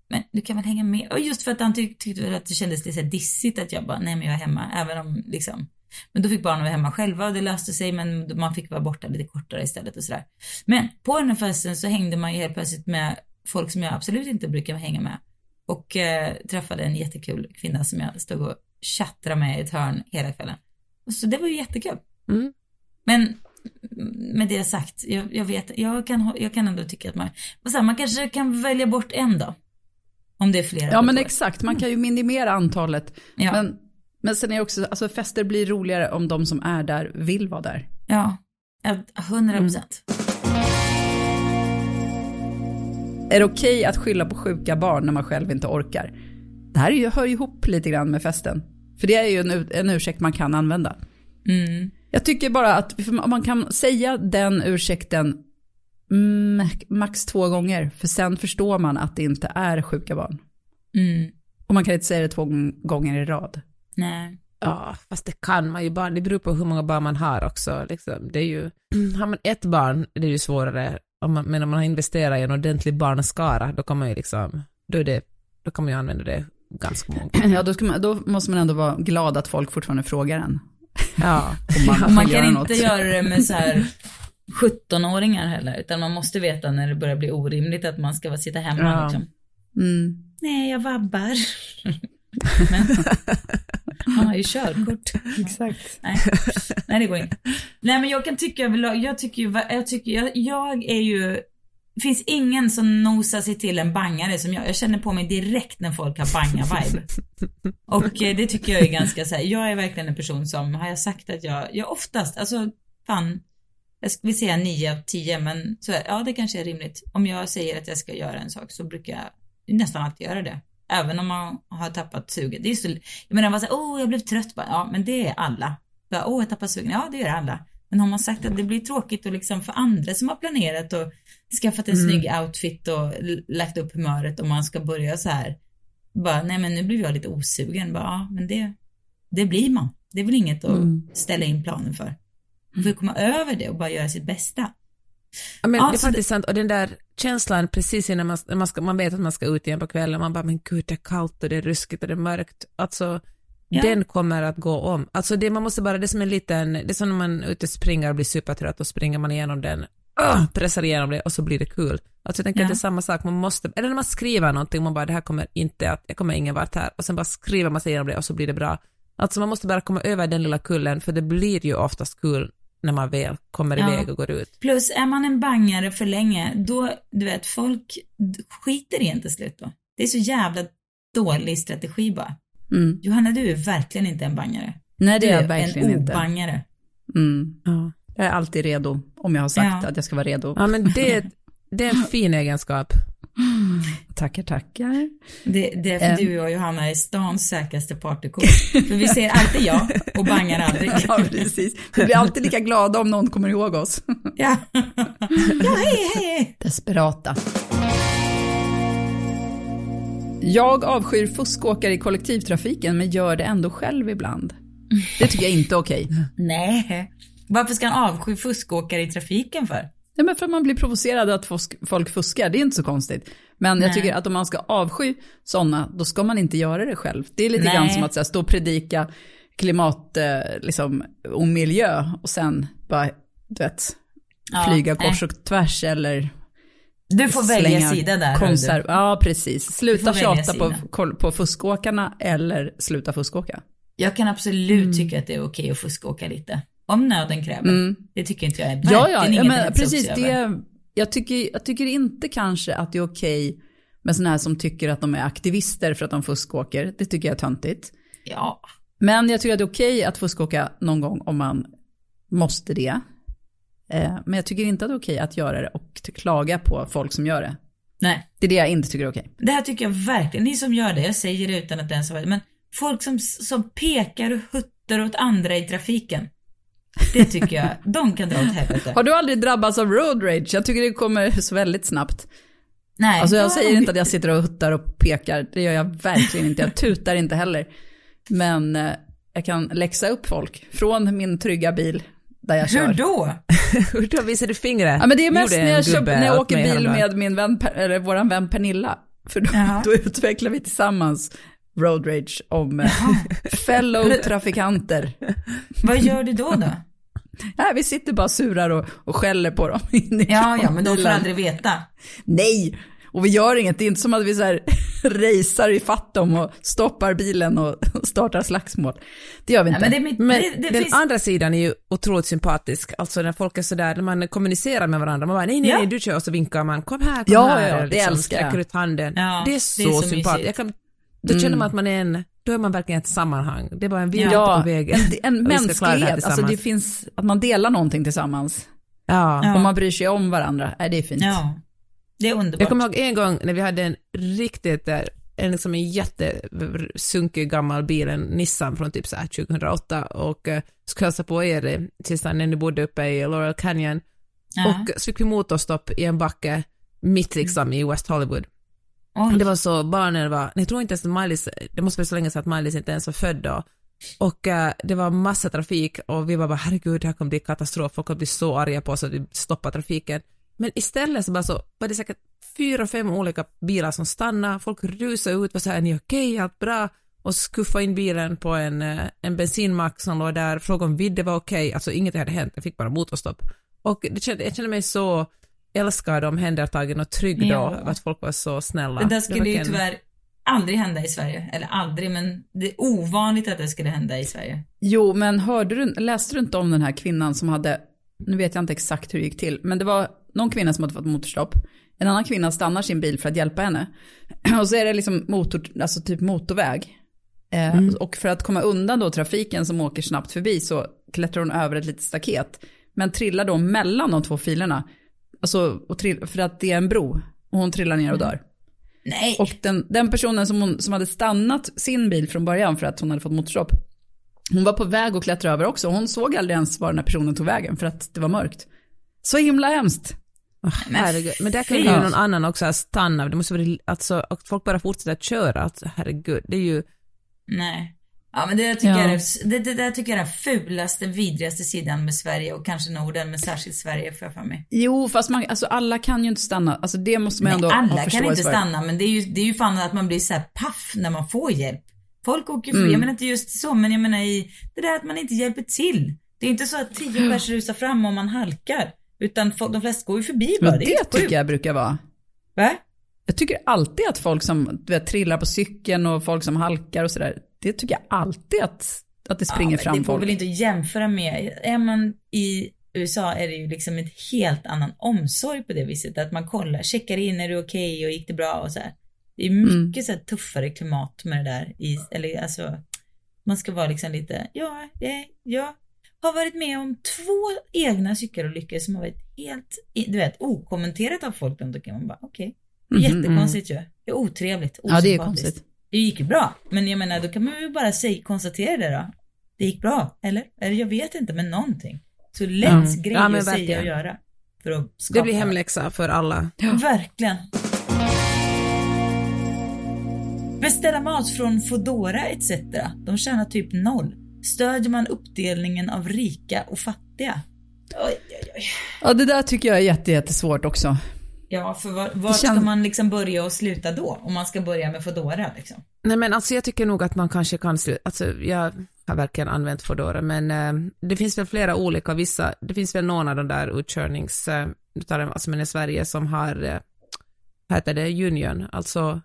men du kan väl hänga med? Och just för att han tyck, tyckte väl att det kändes lite så dissigt att jag bara, nej men jag är hemma, även om liksom men då fick barnen vara hemma själva och det löste sig men man fick vara borta lite kortare istället och sådär. Men på den här festen så hängde man ju helt plötsligt med folk som jag absolut inte brukar hänga med. Och eh, träffade en jättekul kvinna som jag stod och tjattrade med i ett hörn hela kvällen. Och så det var ju jättekul. Mm. Men med det sagt, jag, jag vet, jag kan, jag kan ändå tycka att man, säger, man kanske kan välja bort en dag. Om det är flera. Ja men år. exakt, man kan ju minimera antalet. Ja, Men, men sen är det också, alltså fester blir roligare om de som är där vill vara där. ja, ja, hundra procent. Är det okej att skylla på sjuka barn när man själv inte orkar? Det här är ju, hör ju ihop lite grann med festen. För det är ju en, en ursäkt man kan använda. Mm. Jag tycker bara att om man kan säga den ursäkten max två gånger, för sen förstår man att det inte är sjuka barn. Mm. Och man kan inte säga det två gång- gånger i rad. Nej. Ja, fast det kan man ju bara, det beror på hur många barn man har också. Liksom. Det är ju, har man ett barn, det är ju svårare. Om man, men om man har investerat i en ordentlig barnskara, då kan man ju liksom, då, är det, då kan man ju använda det ganska många Ja, då, ska man, då måste man ändå vara glad att folk fortfarande frågar en. Ja. Man, man kan inte göra det med så här 17-åringar heller, utan man måste veta när det börjar bli orimligt att man ska vara- sitta hemma Ja. liksom. Mm. Nej, jag vabbar. Men man har ju körkort. Exakt. Nej, nej det går inte. Nej men jag kan tycka överlag, jag tycker ju, jag tycker, jag, jag är ju, det finns ingen som nosar sig till en bangare som jag. Jag känner på mig direkt när folk har banga-vibe. Och eh, det tycker jag är ganska så här, jag är verkligen en person som, har jag sagt att jag, jag oftast, alltså fan, jag vill säga 9 av 10 men så ja det kanske är rimligt. Om jag säger att jag ska göra en sak så brukar jag nästan alltid göra det. Även om man har tappat suget. Det är så, jag menar, man säger, åh jag blev trött bara, ja men det är alla. Åh jag tappar sugen, ja det gör alla. Men har man sagt att det blir tråkigt och liksom för andra som har planerat och skaffat en snygg outfit och lagt upp humöret och man ska börja så här. Bara, nej men nu blir jag lite osugen. Bara, ja men det, det blir man. Det är väl inget att Mm. ställa in planen för. Man får ju komma över det och bara göra sitt bästa. Ja, men Ja, det är faktiskt sant. Och den där känslan precis innan man, man, ska, man vet att man ska ut igen på kvällen, man bara, men gud, det är kallt och det är ruskigt och det är mörkt. Alltså, Ja. den kommer att gå om. Alltså det, man måste bara, det är som en liten, det är som när man ute springer och blir supertrött och springer man igenom den, ah, pressar igenom det och så blir det kul. Alltså jag tänker Ja. att det är samma sak, man måste, eller när man skriver någonting, man bara, det här kommer inte att, jag kommer ingen vart här, och sen bara skriver man sig igenom det och så blir det bra. Alltså man måste bara komma över den lilla kullen, för det blir ju oftast kul när man väl kommer Ja. iväg och går ut. Plus är man en bangare för länge, då, du vet, folk skiter i en till slut då. Det är så jävla dålig strategi bara. Mm. Johanna, du är verkligen inte en bangare. Nej det Du är jag är verkligen en inte. obangare. Mm. Ja. Jag är alltid redo om jag har sagt Ja. att jag ska vara redo. Ja, men det, det är en fin egenskap. Tackar, tackar. Det, det är för du och Johanna, är stans säkraste partykort. för vi säger alltid ja och bangar aldrig. Ja, precis. Vi blir alltid lika glada om någon kommer ihåg oss. Ja. ja, hej, hej. Desperata. Jag avskyr fuskåkare i kollektivtrafiken men gör det ändå själv ibland. Det tycker jag inte är okej. Nej. Varför ska han avsky fuskåkare i trafiken för? Ja, men för att man blir provocerad att folk fuskar, det är inte så konstigt. Men jag Nej. tycker att om man ska avsky sådana, då ska man inte göra det själv. Det är lite Nej. grann som att här, stå och predika klimat eh, liksom, och miljö och sen bara, du vet, Ja, flyga nej. kors och tvärs eller Du får välja sida där. konserv. Ja, precis. Sluta tjata på, på fuskåkarna eller sluta fuskåka. Jag kan absolut tycka att det är okej att fuskåka lite. Om nöden kräver. Mm. Det tycker inte jag är Ja, verkligen ja, ja men precis. Det, jag, tycker, jag tycker inte kanske att det är okej med sådana här som tycker att de är aktivister för att de fuskåker. Det tycker jag är töntigt. Ja. Men jag tycker att det är okej att fuskåka någon gång om man måste det. Eh, men jag tycker inte att det är okej att göra det och klaga på folk som gör det. Nej. Det är det jag inte tycker är okej. Det här tycker jag verkligen, ni som gör det, jag säger det utan att ens ha men folk som, som pekar och huttar åt andra i trafiken. Det tycker jag, de kan dra åt helvete. Har du aldrig drabbats av road rage? Jag tycker det kommer så väldigt snabbt. Nej. Alltså jag Ja, säger inte att jag sitter och huttar och pekar, det gör jag verkligen inte. Jag tutar inte heller. Men eh, jag kan läxa upp folk från min trygga bil där jag kör. Hur då? Hur då visar du fingret? Ja men det är mest när jag, köp, gubbe när jag åker bil häromdagen. med min vän, eller våran vän Pernilla. För då, då utvecklar vi tillsammans road rage om eh, fellow trafikanter. Vad gör du då då? Nej, vi sitter bara surar och, och skäller på dem Ja, ja, men de får aldrig veta. Nej, och vi gör inget. Det är inte som att vi så här racear i fatt dem och stoppar bilen och startar slagsmål. Det gör vi Ja, inte. men det, mitt, Men det, det den finns... andra sidan är ju otroligt sympatisk, alltså när folk är sådär, när man kommunicerar med varandra, man bara nej, nej, Ja. nej, du kör och så vinkar man, kom här, kom Ja, här, ja, och det liksom, älskar jag. ut handen. Ja, det är så, det är så sympatiskt. kan, då känner man att man är en, då är man verkligen ett sammanhang. Det är bara en vi ja, på vägen. en, och klara det mänsklighet. Alltså det finns, att man delar någonting tillsammans. Ja. Ja. Om man bryr sig om varandra. Det är fint. Ja. Det är underbart. Jag kommer ihåg en gång när vi hade en riktigt, där, en liksom en jättesunkig gammal bil, en Nissan från typ så här 2008 och uh, skulle hälsa på er Tisdagen när ni bodde uppe i Laurel Canyon ja. och så fick vi motorstopp i en backe mitt liksom i West Hollywood. Oj. Det var så, barnen var, jag tror inte ens att Miley, det måste vara så länge sedan att Miley inte ens var född då. Och eh, det var massa trafik och vi var bara herregud det här kommer bli katastrof, folk kommer bli så arga på oss att vi stoppar trafiken. Men istället så bara så var det säkert fyra, fem olika bilar som stannade, folk rusade ut, var så här, är ni okej, allt bra? Och skuffa in bilen på en, eh, en bensinmack som låg där, frågade om vidde var okej, alltså inget hade hänt, jag fick bara motorstopp. Och det kände, jag kände mig så älskad och omhändertagen och trygg då, Ja. att folk var så snälla. Det där skulle ju verkligen- tyvärr aldrig hända i Sverige. Eller aldrig, men det är ovanligt att det skulle hända i Sverige. Jo, men hörde du, läste du inte om den här kvinnan som hade, nu vet jag inte exakt hur det gick till, men det var någon kvinna som hade fått motorstopp. En annan kvinna stannar sin bil för att hjälpa henne. Och så är det liksom motor, alltså typ motorväg. Eh, Och för att komma undan då trafiken som åker snabbt förbi så klättrar hon över ett litet staket. Men trillar då mellan de två filerna. Alltså, trill, för att det är en bro. Och hon trillar ner och dör. Nej. Och den, den personen som, hon, som hade stannat sin bil från början för att hon hade fått motorstopp. Hon var på väg att klättra över också. Hon såg aldrig ens var den här personen tog vägen för att det var mörkt. Så himla hemskt. Herregud. Men där kan ju någon annan också stanna, det måste vara, alltså, att folk bara fortsätter att köra, alltså, herregud, det är ju, Nej. Ja men det där tycker, Ja. jag är, det, det där tycker jag är den fulaste, vidrigaste sidan med Sverige och kanske Norden, men särskilt Sverige får jag för mig. Jo, fast man, alltså alla kan ju inte stanna. Alltså det måste man Nej, ändå ha alla kan inte för. stanna, men det är ju, det är ju fan att man blir så här paff när man får hjälp. Folk åker fri, Mm. jag menar inte just så, men jag menar i det där att man inte hjälper till. Det är inte så att tio pers rusar fram om man halkar, utan folk, de flesta går ju förbi bara. Men det det tycker jag brukar vara. Va? Jag tycker alltid att folk som vet, trillar på cykeln och folk som halkar och sådär. Det tycker jag alltid att, att det springer men fram Det går folk. väl inte att jämföra med, är man i USA är det ju liksom ett helt annan omsorg på det viset. Att man kollar, checkar in, är du okej och gick det bra och så här. Det är Mm. mycket så här tuffare klimat med det där i, eller alltså, man ska vara liksom lite, ja, det, jag har varit med om två egna cykelolyckor som har varit helt, du vet, okommenterat av folk runt omkring. Man bara, okej. Det är jättekonstigt ju. Det är otrevligt, Ja, det är konstigt. Det gick ju bra, men jag menar då kan man ju bara säga, konstatera det då. Det gick bra, eller? Eller jag vet inte, men någonting. Så lätt Mm. grej Ja, att säga och göra. För att skapa. Det blir hemläxa för alla. Verkligen. Beställa mat från Foodora etc. De tjänar typ noll. Stödjer man uppdelningen av rika och fattiga? Oj, oj, oj. Ja, det där tycker jag är jätte, jättesvårt också. Ja, för var, känns- ska man liksom börja och sluta då? Om man ska börja med Foodora liksom. Nej men alltså jag tycker nog att man kanske kan sluta, alltså jag har verkligen använt Foodora men eh, det finns väl flera olika, vissa, det finns väl någon av de där utkörnings, eh, alltså men i Sverige som har, eh, heter det, union, alltså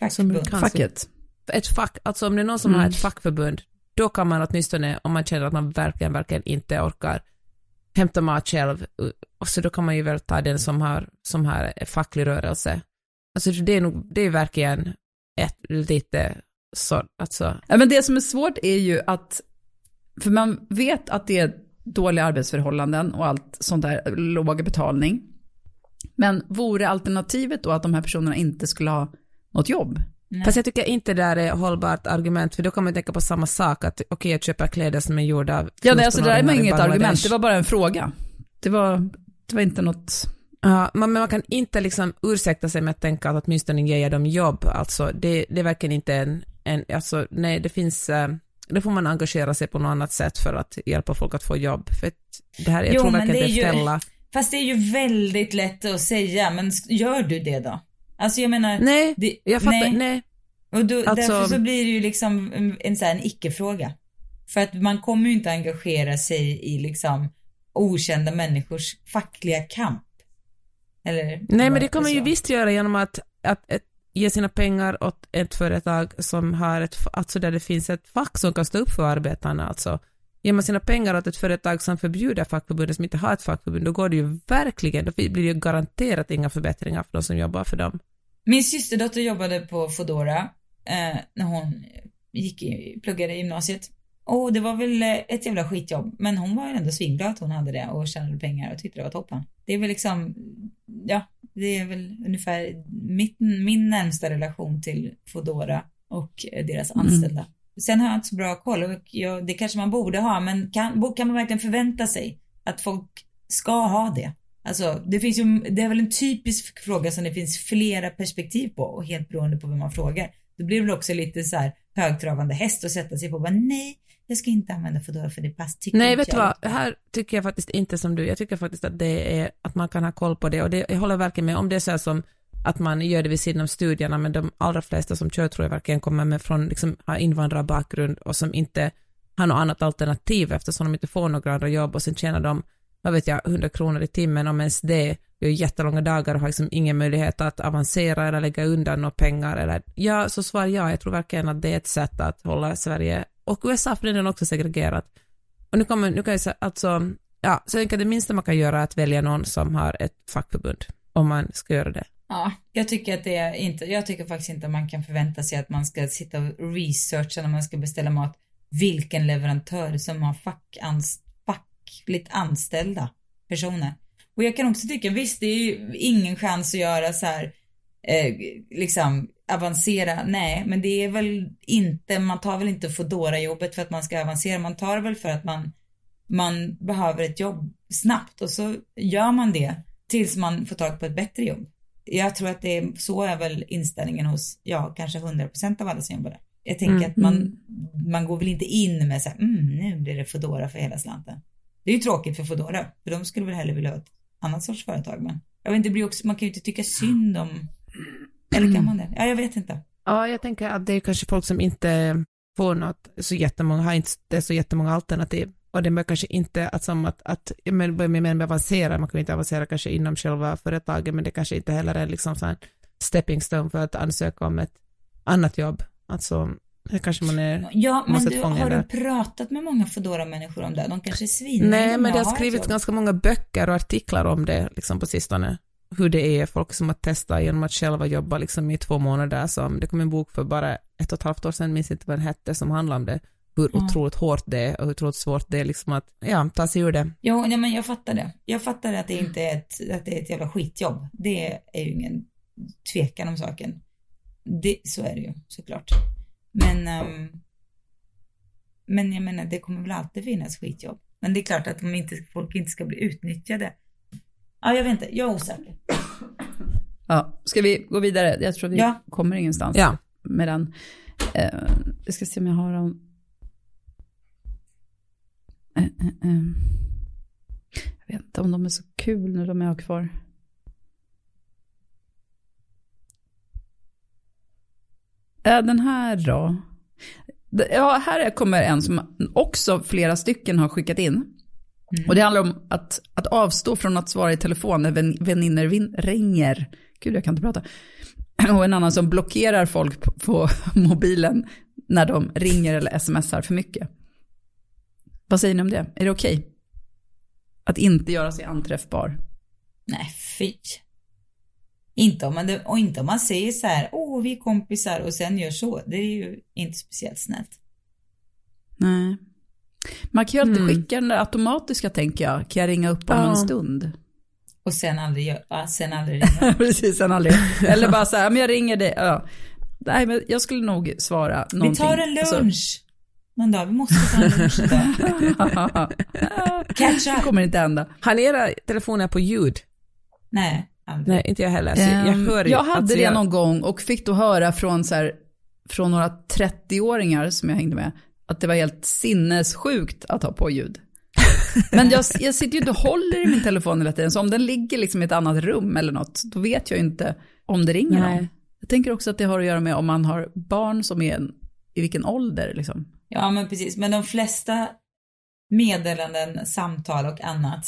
Fackförbund. Facket. ett fack, alltså om det är någon som Mm. har ett fackförbund, då kan man åtminstone, om man känner att man verkligen, verkligen inte orkar hämta mat själv, och så då kan man ju väl ta den som har, som har en facklig rörelse. Alltså det är nog, det är verkligen ett lite så, alltså, Ja, men det som är svårt är ju att, för man vet att det är dåliga arbetsförhållanden och allt sånt där, låg betalning. Men vore alternativet då att de här personerna inte skulle ha något jobb? Nej. Fast jag tycker inte det där är hållbart argument, för då kan man tänka på samma sak, att okej, jag köper kläder som är gjorda av Ja, nej, alltså det där är 14-åringar i inget argument, det var bara en fråga. Det var, det var inte något... Ja, men man kan inte liksom ursäkta sig med att tänka att åtminstone ger dem jobb, alltså det, det är verkligen inte en, en, alltså nej, det finns, eh, det får man engagera sig på något annat sätt för att hjälpa folk att få jobb, för det här, jag Jo, tror verkligen det är ju-. Fast det är ju väldigt lätt att säga, men gör du det då? Alltså jag menar, Nej, det, jag fattar, nej. nej. Och då, Alltså- därför så blir det ju liksom en, så här, en icke-fråga. För att man kommer ju inte engagera sig i liksom okända människors fackliga kamp. Eller? Nej, men det man ju så. visst göra genom att, att, att ge sina pengar åt ett företag som har ett, alltså där det finns ett fack som kan stå upp för arbetarna, alltså. Ger man sina pengar åt ett företag som förbjuder fackförbundet som inte har ett fackförbund, då går det ju verkligen, då blir det ju garanterat inga förbättringar för de som jobbar för dem. Min systerdotter jobbade på Foodora eh, när hon gick i, pluggade i gymnasiet. Och det var väl eh, ett jävla skitjobb, men hon var ändå svinglad att hon hade det och tjänade pengar och tyckte det var toppen. Det är väl liksom, ja, det är väl ungefär mitt, min närmsta relation till Foodora och eh, deras anställda. Sen har jag inte så bra koll och jag, det kanske man borde ha, men kan, kan man verkligen förvänta sig att folk ska ha det? Alltså, det finns ju, det är väl en typisk fråga som det finns flera perspektiv på och helt beroende på vem man frågar. Då blir det väl också lite så här högtravande häst att sätta sig på. Bara, nej, jag ska inte använda Foodora för det pass. Tycker Nej, vet du vad, här tycker jag faktiskt inte som du, jag tycker faktiskt att det är, att man kan ha koll på det och det, jag håller verkligen med om det är så här som att man gör det vid sidan av studierna, men de allra flesta som kör tror jag verkligen kommer med från, liksom, har invandrarbakgrund och som inte har något annat alternativ eftersom de inte får några andra jobb och sen tjänar de, vad vet jag, 100 kronor i timmen om ens det, gör jättelånga dagar och har liksom ingen möjlighet att avancera eller lägga undan några pengar eller, ja, så svar ja, jag tror verkligen att det är ett sätt att hålla Sverige och USA för den är också segregerat. Och nu kommer, nu kan jag säga, alltså, ja, så jag tänker att det minsta man kan göra är att välja någon som har ett fackförbund, om man ska göra det. Ja, jag tycker att det är inte, jag tycker faktiskt inte att man kan förvänta sig att man ska sitta och researcha när man ska beställa mat vilken leverantör som har fackans, fackligt anställda personer. Och jag kan också tycka, visst det är ju ingen chans att göra så här, eh, liksom avancera, nej, men det är väl inte, man tar väl inte Foodora jobbet för att man ska avancera, man tar det väl för att man, man behöver ett jobb snabbt och så gör man det tills man får tag på ett bättre jobb. Jag tror att det är, så är väl inställningen hos, ja, kanske 100% av alla som jobbar där. Jag tänker Mm. att man, man går väl inte in med så här, mm, nu blir det Foodora för hela slanten. Det är ju tråkigt för Foodora, för de skulle väl hellre vilja ha ett annat sorts företag, men jag vet inte, det blir också, man kan ju inte tycka synd om, eller kan man det? Ja, jag vet inte. Ja, jag tänker att det är kanske folk som inte får något, så jättemånga, har inte så jättemånga alternativ. Och det är kanske inte att som att, att men, men, men avancera, man kan ju inte avancera kanske inom själva företaget, men det kanske inte heller är liksom så här stepping stone för att ansöka om ett annat jobb. Alltså, det kanske man är Ja, men du, har du pratat med många Foodora-människor om det? De kanske är svinna Nej, men det har skrivits ganska många böcker och artiklar om det liksom på sistone. Hur det är, folk som har testat genom att själva jobba liksom i två månader. Som, det kom en bok för bara ett och ett halvt år sedan, minns inte vad den hette, som handlar om det. Hur Ja. otroligt hårt det är och hur otroligt svårt det är liksom att ja, ta sig ur det. Jo, ja, men jag fattar det. Jag fattar att det inte är ett, att det är ett jävla skitjobb. Det är ju ingen tvekan om saken. Det, så är det ju såklart. Men, ehm, men jag menar, det kommer väl alltid finnas skitjobb. Men det är klart att de inte, folk inte ska bli utnyttjade. Ja, jag vet inte, jag är osäker. Ja, ska vi gå vidare? Jag tror vi Ja. kommer ingenstans Ja. med den. Eh, jag ska se om jag har dem. Eh, eh, eh. Jag vet inte om de är så kul nu de jag har kvar. Eh, den här då? Ja, här kommer en som också flera stycken har skickat in. Och det handlar om att, att avstå från att svara i telefon när vän, väninnor vin, ringer. Gud, jag kan inte prata. Och en annan som blockerar folk på, på mobilen när de ringer eller smsar för mycket. Vad säger ni om det? Är det okej? Att inte göra sig anträffbar? Nej, fy. Inte om man, och inte om man säger så här, åh, vi är kompisar och sen gör så. Det är ju inte speciellt snällt. Nej. Man kan ju alltid Mm. skicka den där automatiska, tänker jag. Kan jag ringa upp om Ja. en stund? Och sen aldrig, gör, ja, sen aldrig ringa. Precis, sen aldrig. Eller bara så här, men jag ringer dig. Ja. Nej, men jag skulle nog svara Vi någonting. tar en Alltså- Någon dag, vi måste ta en lunch idag. Catch det kommer inte hända. Har ni era telefoner på ljud? Nej, aldrig. Nej, inte jag heller. Så jag Ehm, hör ju, jag hade alltså, det jag- någon gång och fick då höra från, så här, från några 30-åringar som jag hängde med att det var helt sinnessjukt att ha på ljud. Men jag, jag sitter ju inte och håller i min telefon hela tiden, så om den ligger liksom i ett annat rum eller något, då vet jag ju inte om det ringer Nej. någon. Jag tänker också att det har att göra med om man har barn som är en, i vilken ålder liksom. Ja, men precis. Men de flesta meddelanden, samtal och annat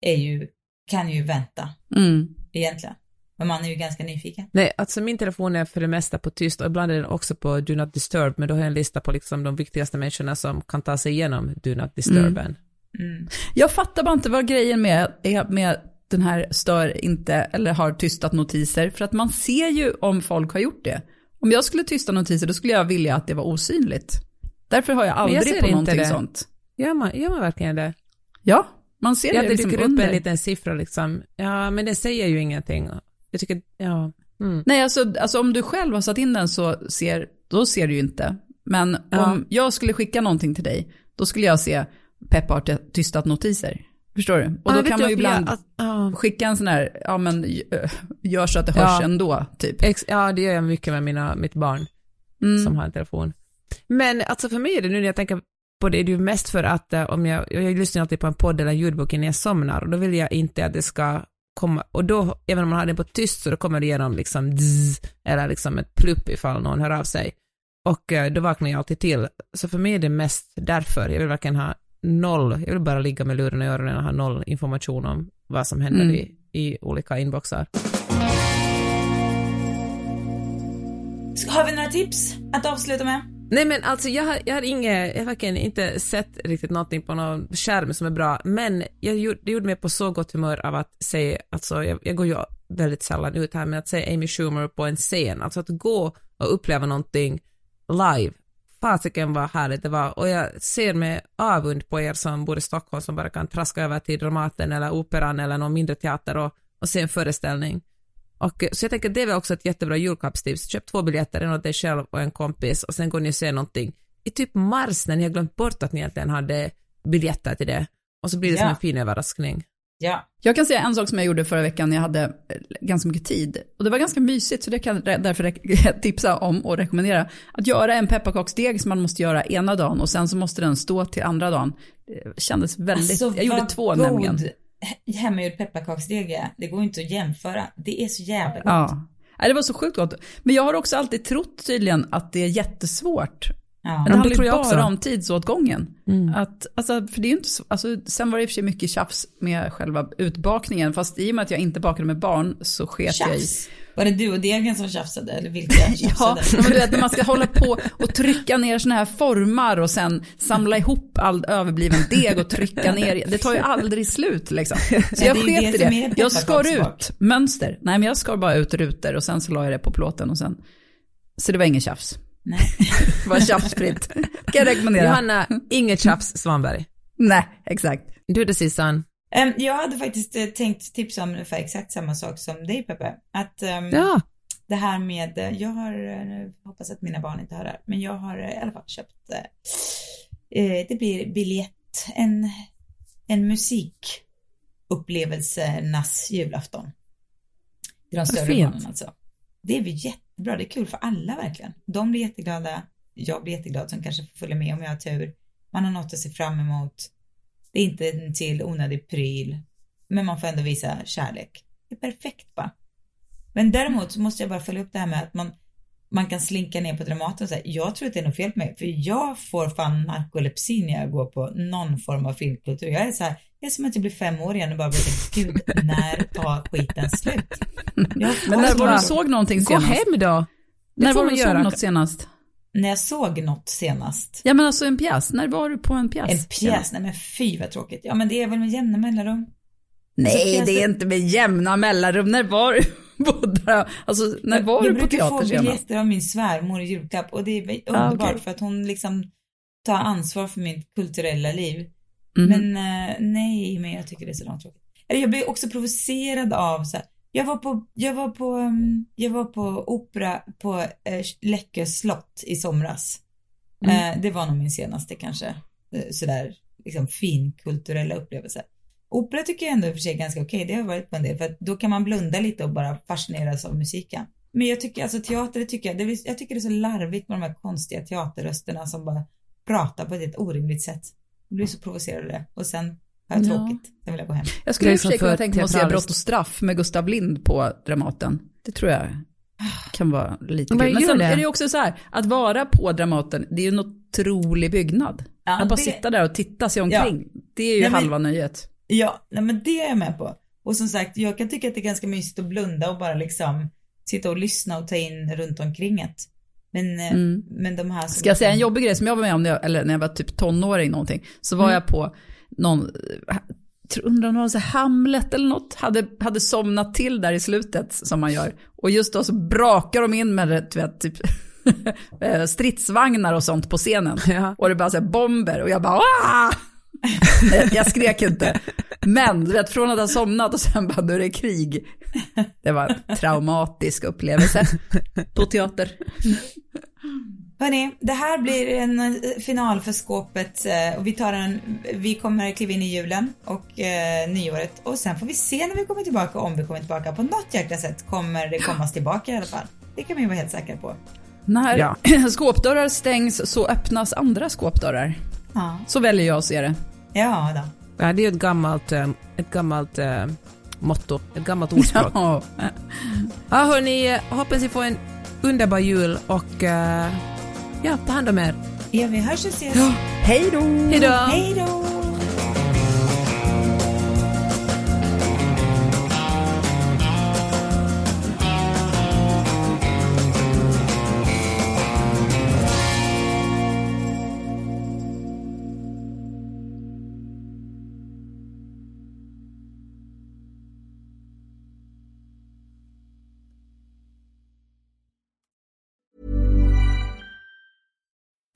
är ju, kan ju vänta Mm. egentligen. Men man är ju ganska nyfiken. Nej, alltså min telefon är för det mesta på tyst och ibland är den också på Do Not Disturb, men då har jag en lista på liksom de viktigaste människorna som kan ta sig igenom Do Not Disturben. Mm. Jag fattar bara inte vad grejen med, är med den här stör inte eller har tystat notiser. För att man ser ju om folk har gjort det. Om jag skulle tysta notiser då skulle jag vilja att det var osynligt. Därför har jag jag aldrig ser på någonting det. sånt. Gör, man, gör man verkligen det? Ja, man ser Ja, det det liksom dyker upp en liten siffra liksom. Ja, men det säger ju ingenting. Jag tycker, ja. Mm. Nej, alltså, alltså om du själv har satt in den så ser, då ser du ju inte. Men Ja. om jag skulle skicka någonting till dig, då skulle jag se Peppa har ty- tystat notiser. Förstår du? Och då kan man ju varför jag- ibland att- skicka en sån här, ja men eh, gör så att det hörs Ja. ändå, typ. Ja, det gör jag mycket med mina, mitt barn Mm. som har en telefon. Men alltså för mig är det nu när jag tänker på det, är det ju mest för att eh, om jag, jag lyssnar alltid på en podd eller en ljudbok innan jag somnar och då vill jag inte att det ska komma, och då, även om man har den på tyst så då kommer det igenom liksom dzz, eller liksom ett plupp ifall någon hör av sig. Och eh, då vaknar jag alltid till. Så för mig är det mest därför, jag vill verkligen ha noll, jag vill bara ligga med luren i öronen och ha noll information om vad som händer Mm. i, i olika inboxar. Har vi några tips att avsluta med? Nej men alltså jag har, jag har inget, jag har verkligen inte sett riktigt någonting på någon skärm som är bra, men jag gjorde, det gjorde mig på så gott humör av att se, alltså jag, jag går ju väldigt sällan ut här, men att se Amy Schumer på en scen, alltså att gå och uppleva någonting live, fasiken vad härligt det var. Och jag ser med avund på er som bor i Stockholm som bara kan traska över till Dramaten eller Operan eller någon mindre teater och, och se en föreställning. Och, eh, så jag tänker att det är väl också ett jättebra julklappstips. Köp två biljetter, en åt dig själv och en kompis och sen går ni och ser någonting i typ mars när ni har glömt bort att ni egentligen hade biljetter till det. Och så blir det som Ja. en fin överraskning. Ja. Jag kan säga en sak som jag gjorde förra veckan när jag hade eh, ganska mycket tid. Och det var ganska mysigt, så det kan jag därför tipsa om och rekommendera. Att göra en pepparkaksdeg som man måste göra ena dagen och sen så måste den stå till andra dagen. Det kändes väldigt, Alltså, jag gjorde två god nämligen. Hemmagjord pepparkaksdeg är. Det går inte att jämföra. Det är så jävla gott. Ja. Det var så sjukt gott. Men jag har också alltid trott tydligen att det är jättesvårt. Ja. Men det handlar tror ju jag bara också. om tidsåtgången. Mm. Att, alltså, för det är inte så, alltså, sen var det i och för sig mycket tjafs med själva utbakningen, fast i och med att jag inte bakade med barn så sket jag i. Var det du och degen som tjafsade? Eller vilka Ja, tjafsade? men du vet när man ska hålla på och trycka ner såna här formar och sen samla ihop all överbliven deg och trycka ner. Det tar ju aldrig slut liksom. Så jag det är ju sket i det som är det. Jag skar ut mönster. Nej, men jag skar bara ut rutor och sen så la jag det på plåten och sen. Så det var ingen tjafs. Nej. Var tjafsfritt. Kan jag rekommendera. Johanna, inget tjafs Svanberg. Nej, exakt. Du då Sissan? Em, jag hade faktiskt eh, tänkt tipsa om ungefär exakt samma sak som dig Peppe. Att ehm, Ja, det här med, eh, jag har, eh, nu hoppas att mina barn inte hör det här, men jag har eh, i alla fall köpt, eh, det blir biljett, en, en musikupplevelsernas julafton. Det är de större barnen alltså. Det är väl jättebra, det är kul för alla verkligen. De blir jätteglada, jag blir jätteglad som kanske får följa med om jag har tur. Man har något att se fram emot. Det är inte en till onödig pryl, men man får ändå visa kärlek. Det är perfekt bara. Men däremot så måste jag bara följa upp det här med att man, man kan slinka ner på Dramaten och säga, jag tror att det är något fel på mig, för jag får fan narkolepsi när jag går på någon form av filmkultur. Jag är så här, det är som att jag blir fem år igen och bara blir så gud, när tar skiten slut? Jag Men när var du såg någonting Gå senast? hem då. Det När var man du såg göra. något senast? när jag såg något senast. Ja men alltså en pjäs, när var du på en pjäs? En pjäs, nej men fy vad tråkigt. Ja men det är väl med jämna mellanrum. Nej, Så det är inte med jämna mellanrum. När var du på, alltså, när var jag du på brukar få teater senast? biljetter av min svärmor i julklapp och det är Ah, underbart okej. för att hon liksom tar ansvar för mitt kulturella liv. Mhm. Men eh, nej, men jag tycker det är så långtråkigt. Jag blir också provocerad av så här, jag var på, jag var på, um, jag var på opera på eh, Läckö slott i somras. Mm. Eh, det var nog min senaste kanske, sådär, liksom fin kulturella upplevelse. Opera tycker jag ändå i och för sig är ganska okej, det har jag varit på en del, för då kan man blunda lite och bara fascineras av musiken. Men jag tycker, alltså teater, det tycker jag, det jag tycker det är så larvigt med de här konstiga teaterrösterna som bara pratar på ett helt orimligt sätt. Jag blir så provocerad av det. Och sen har jag Ja. tråkigt, sen vill jag gå hem. Jag skulle i och för sig kunna tänka mig att se. Brott och straff med Gustav Lind på Dramaten. Det tror jag kan vara lite Men kul. Men sen det. är det ju också så här, att vara på Dramaten, det är ju en otrolig byggnad. Ja, att bara det- sitta där och titta sig omkring, det är ju Nej, men- halva nöjet. Ja, nej men det är jag med på. Och som sagt, jag kan tycka att det är ganska mysigt att blunda och bara liksom sitta och lyssna och ta in runt omkring det. Men, eh, Mm. men de här Ska jag säga en jobbig grej som jag var med om när jag, eller när jag var typ tonåring någonting, så var Mm. jag på någon, undrar om det var så Hamlet eller något, hade, hade somnat till där i slutet som man gör. Och just då så brakar de in med vet, typ eh, stridsvagnar och sånt på scenen. Ja. Och det bara så här bomber och jag bara Jag skrek inte. Men du vet, från att ha somnat och sen bara nu är det krig. Det var en traumatisk upplevelse på teater. Hörni, det här blir en eh, final för skåpet eh, och vi tar en, vi kommer kliva in i julen och eh, nyåret och sen får vi se när vi kommer tillbaka om vi kommer tillbaka. På något jäkla sätt kommer det kommas tillbaka i alla fall. Det kan man ju vara helt säker på. När Ja. skåpdörrar stängs så öppnas andra skåpdörrar. Ja, Så väljer jag att se det. ja då. Ja, det är ett gammalt, eh, ett gammalt motto, ett gammalt ordspråk. Ja. Ja, hörni, hoppas ni får en underbar jul och eh, ja, ta hand om er. Ja, vi hörs och ses. Då! Hej då! Hej då!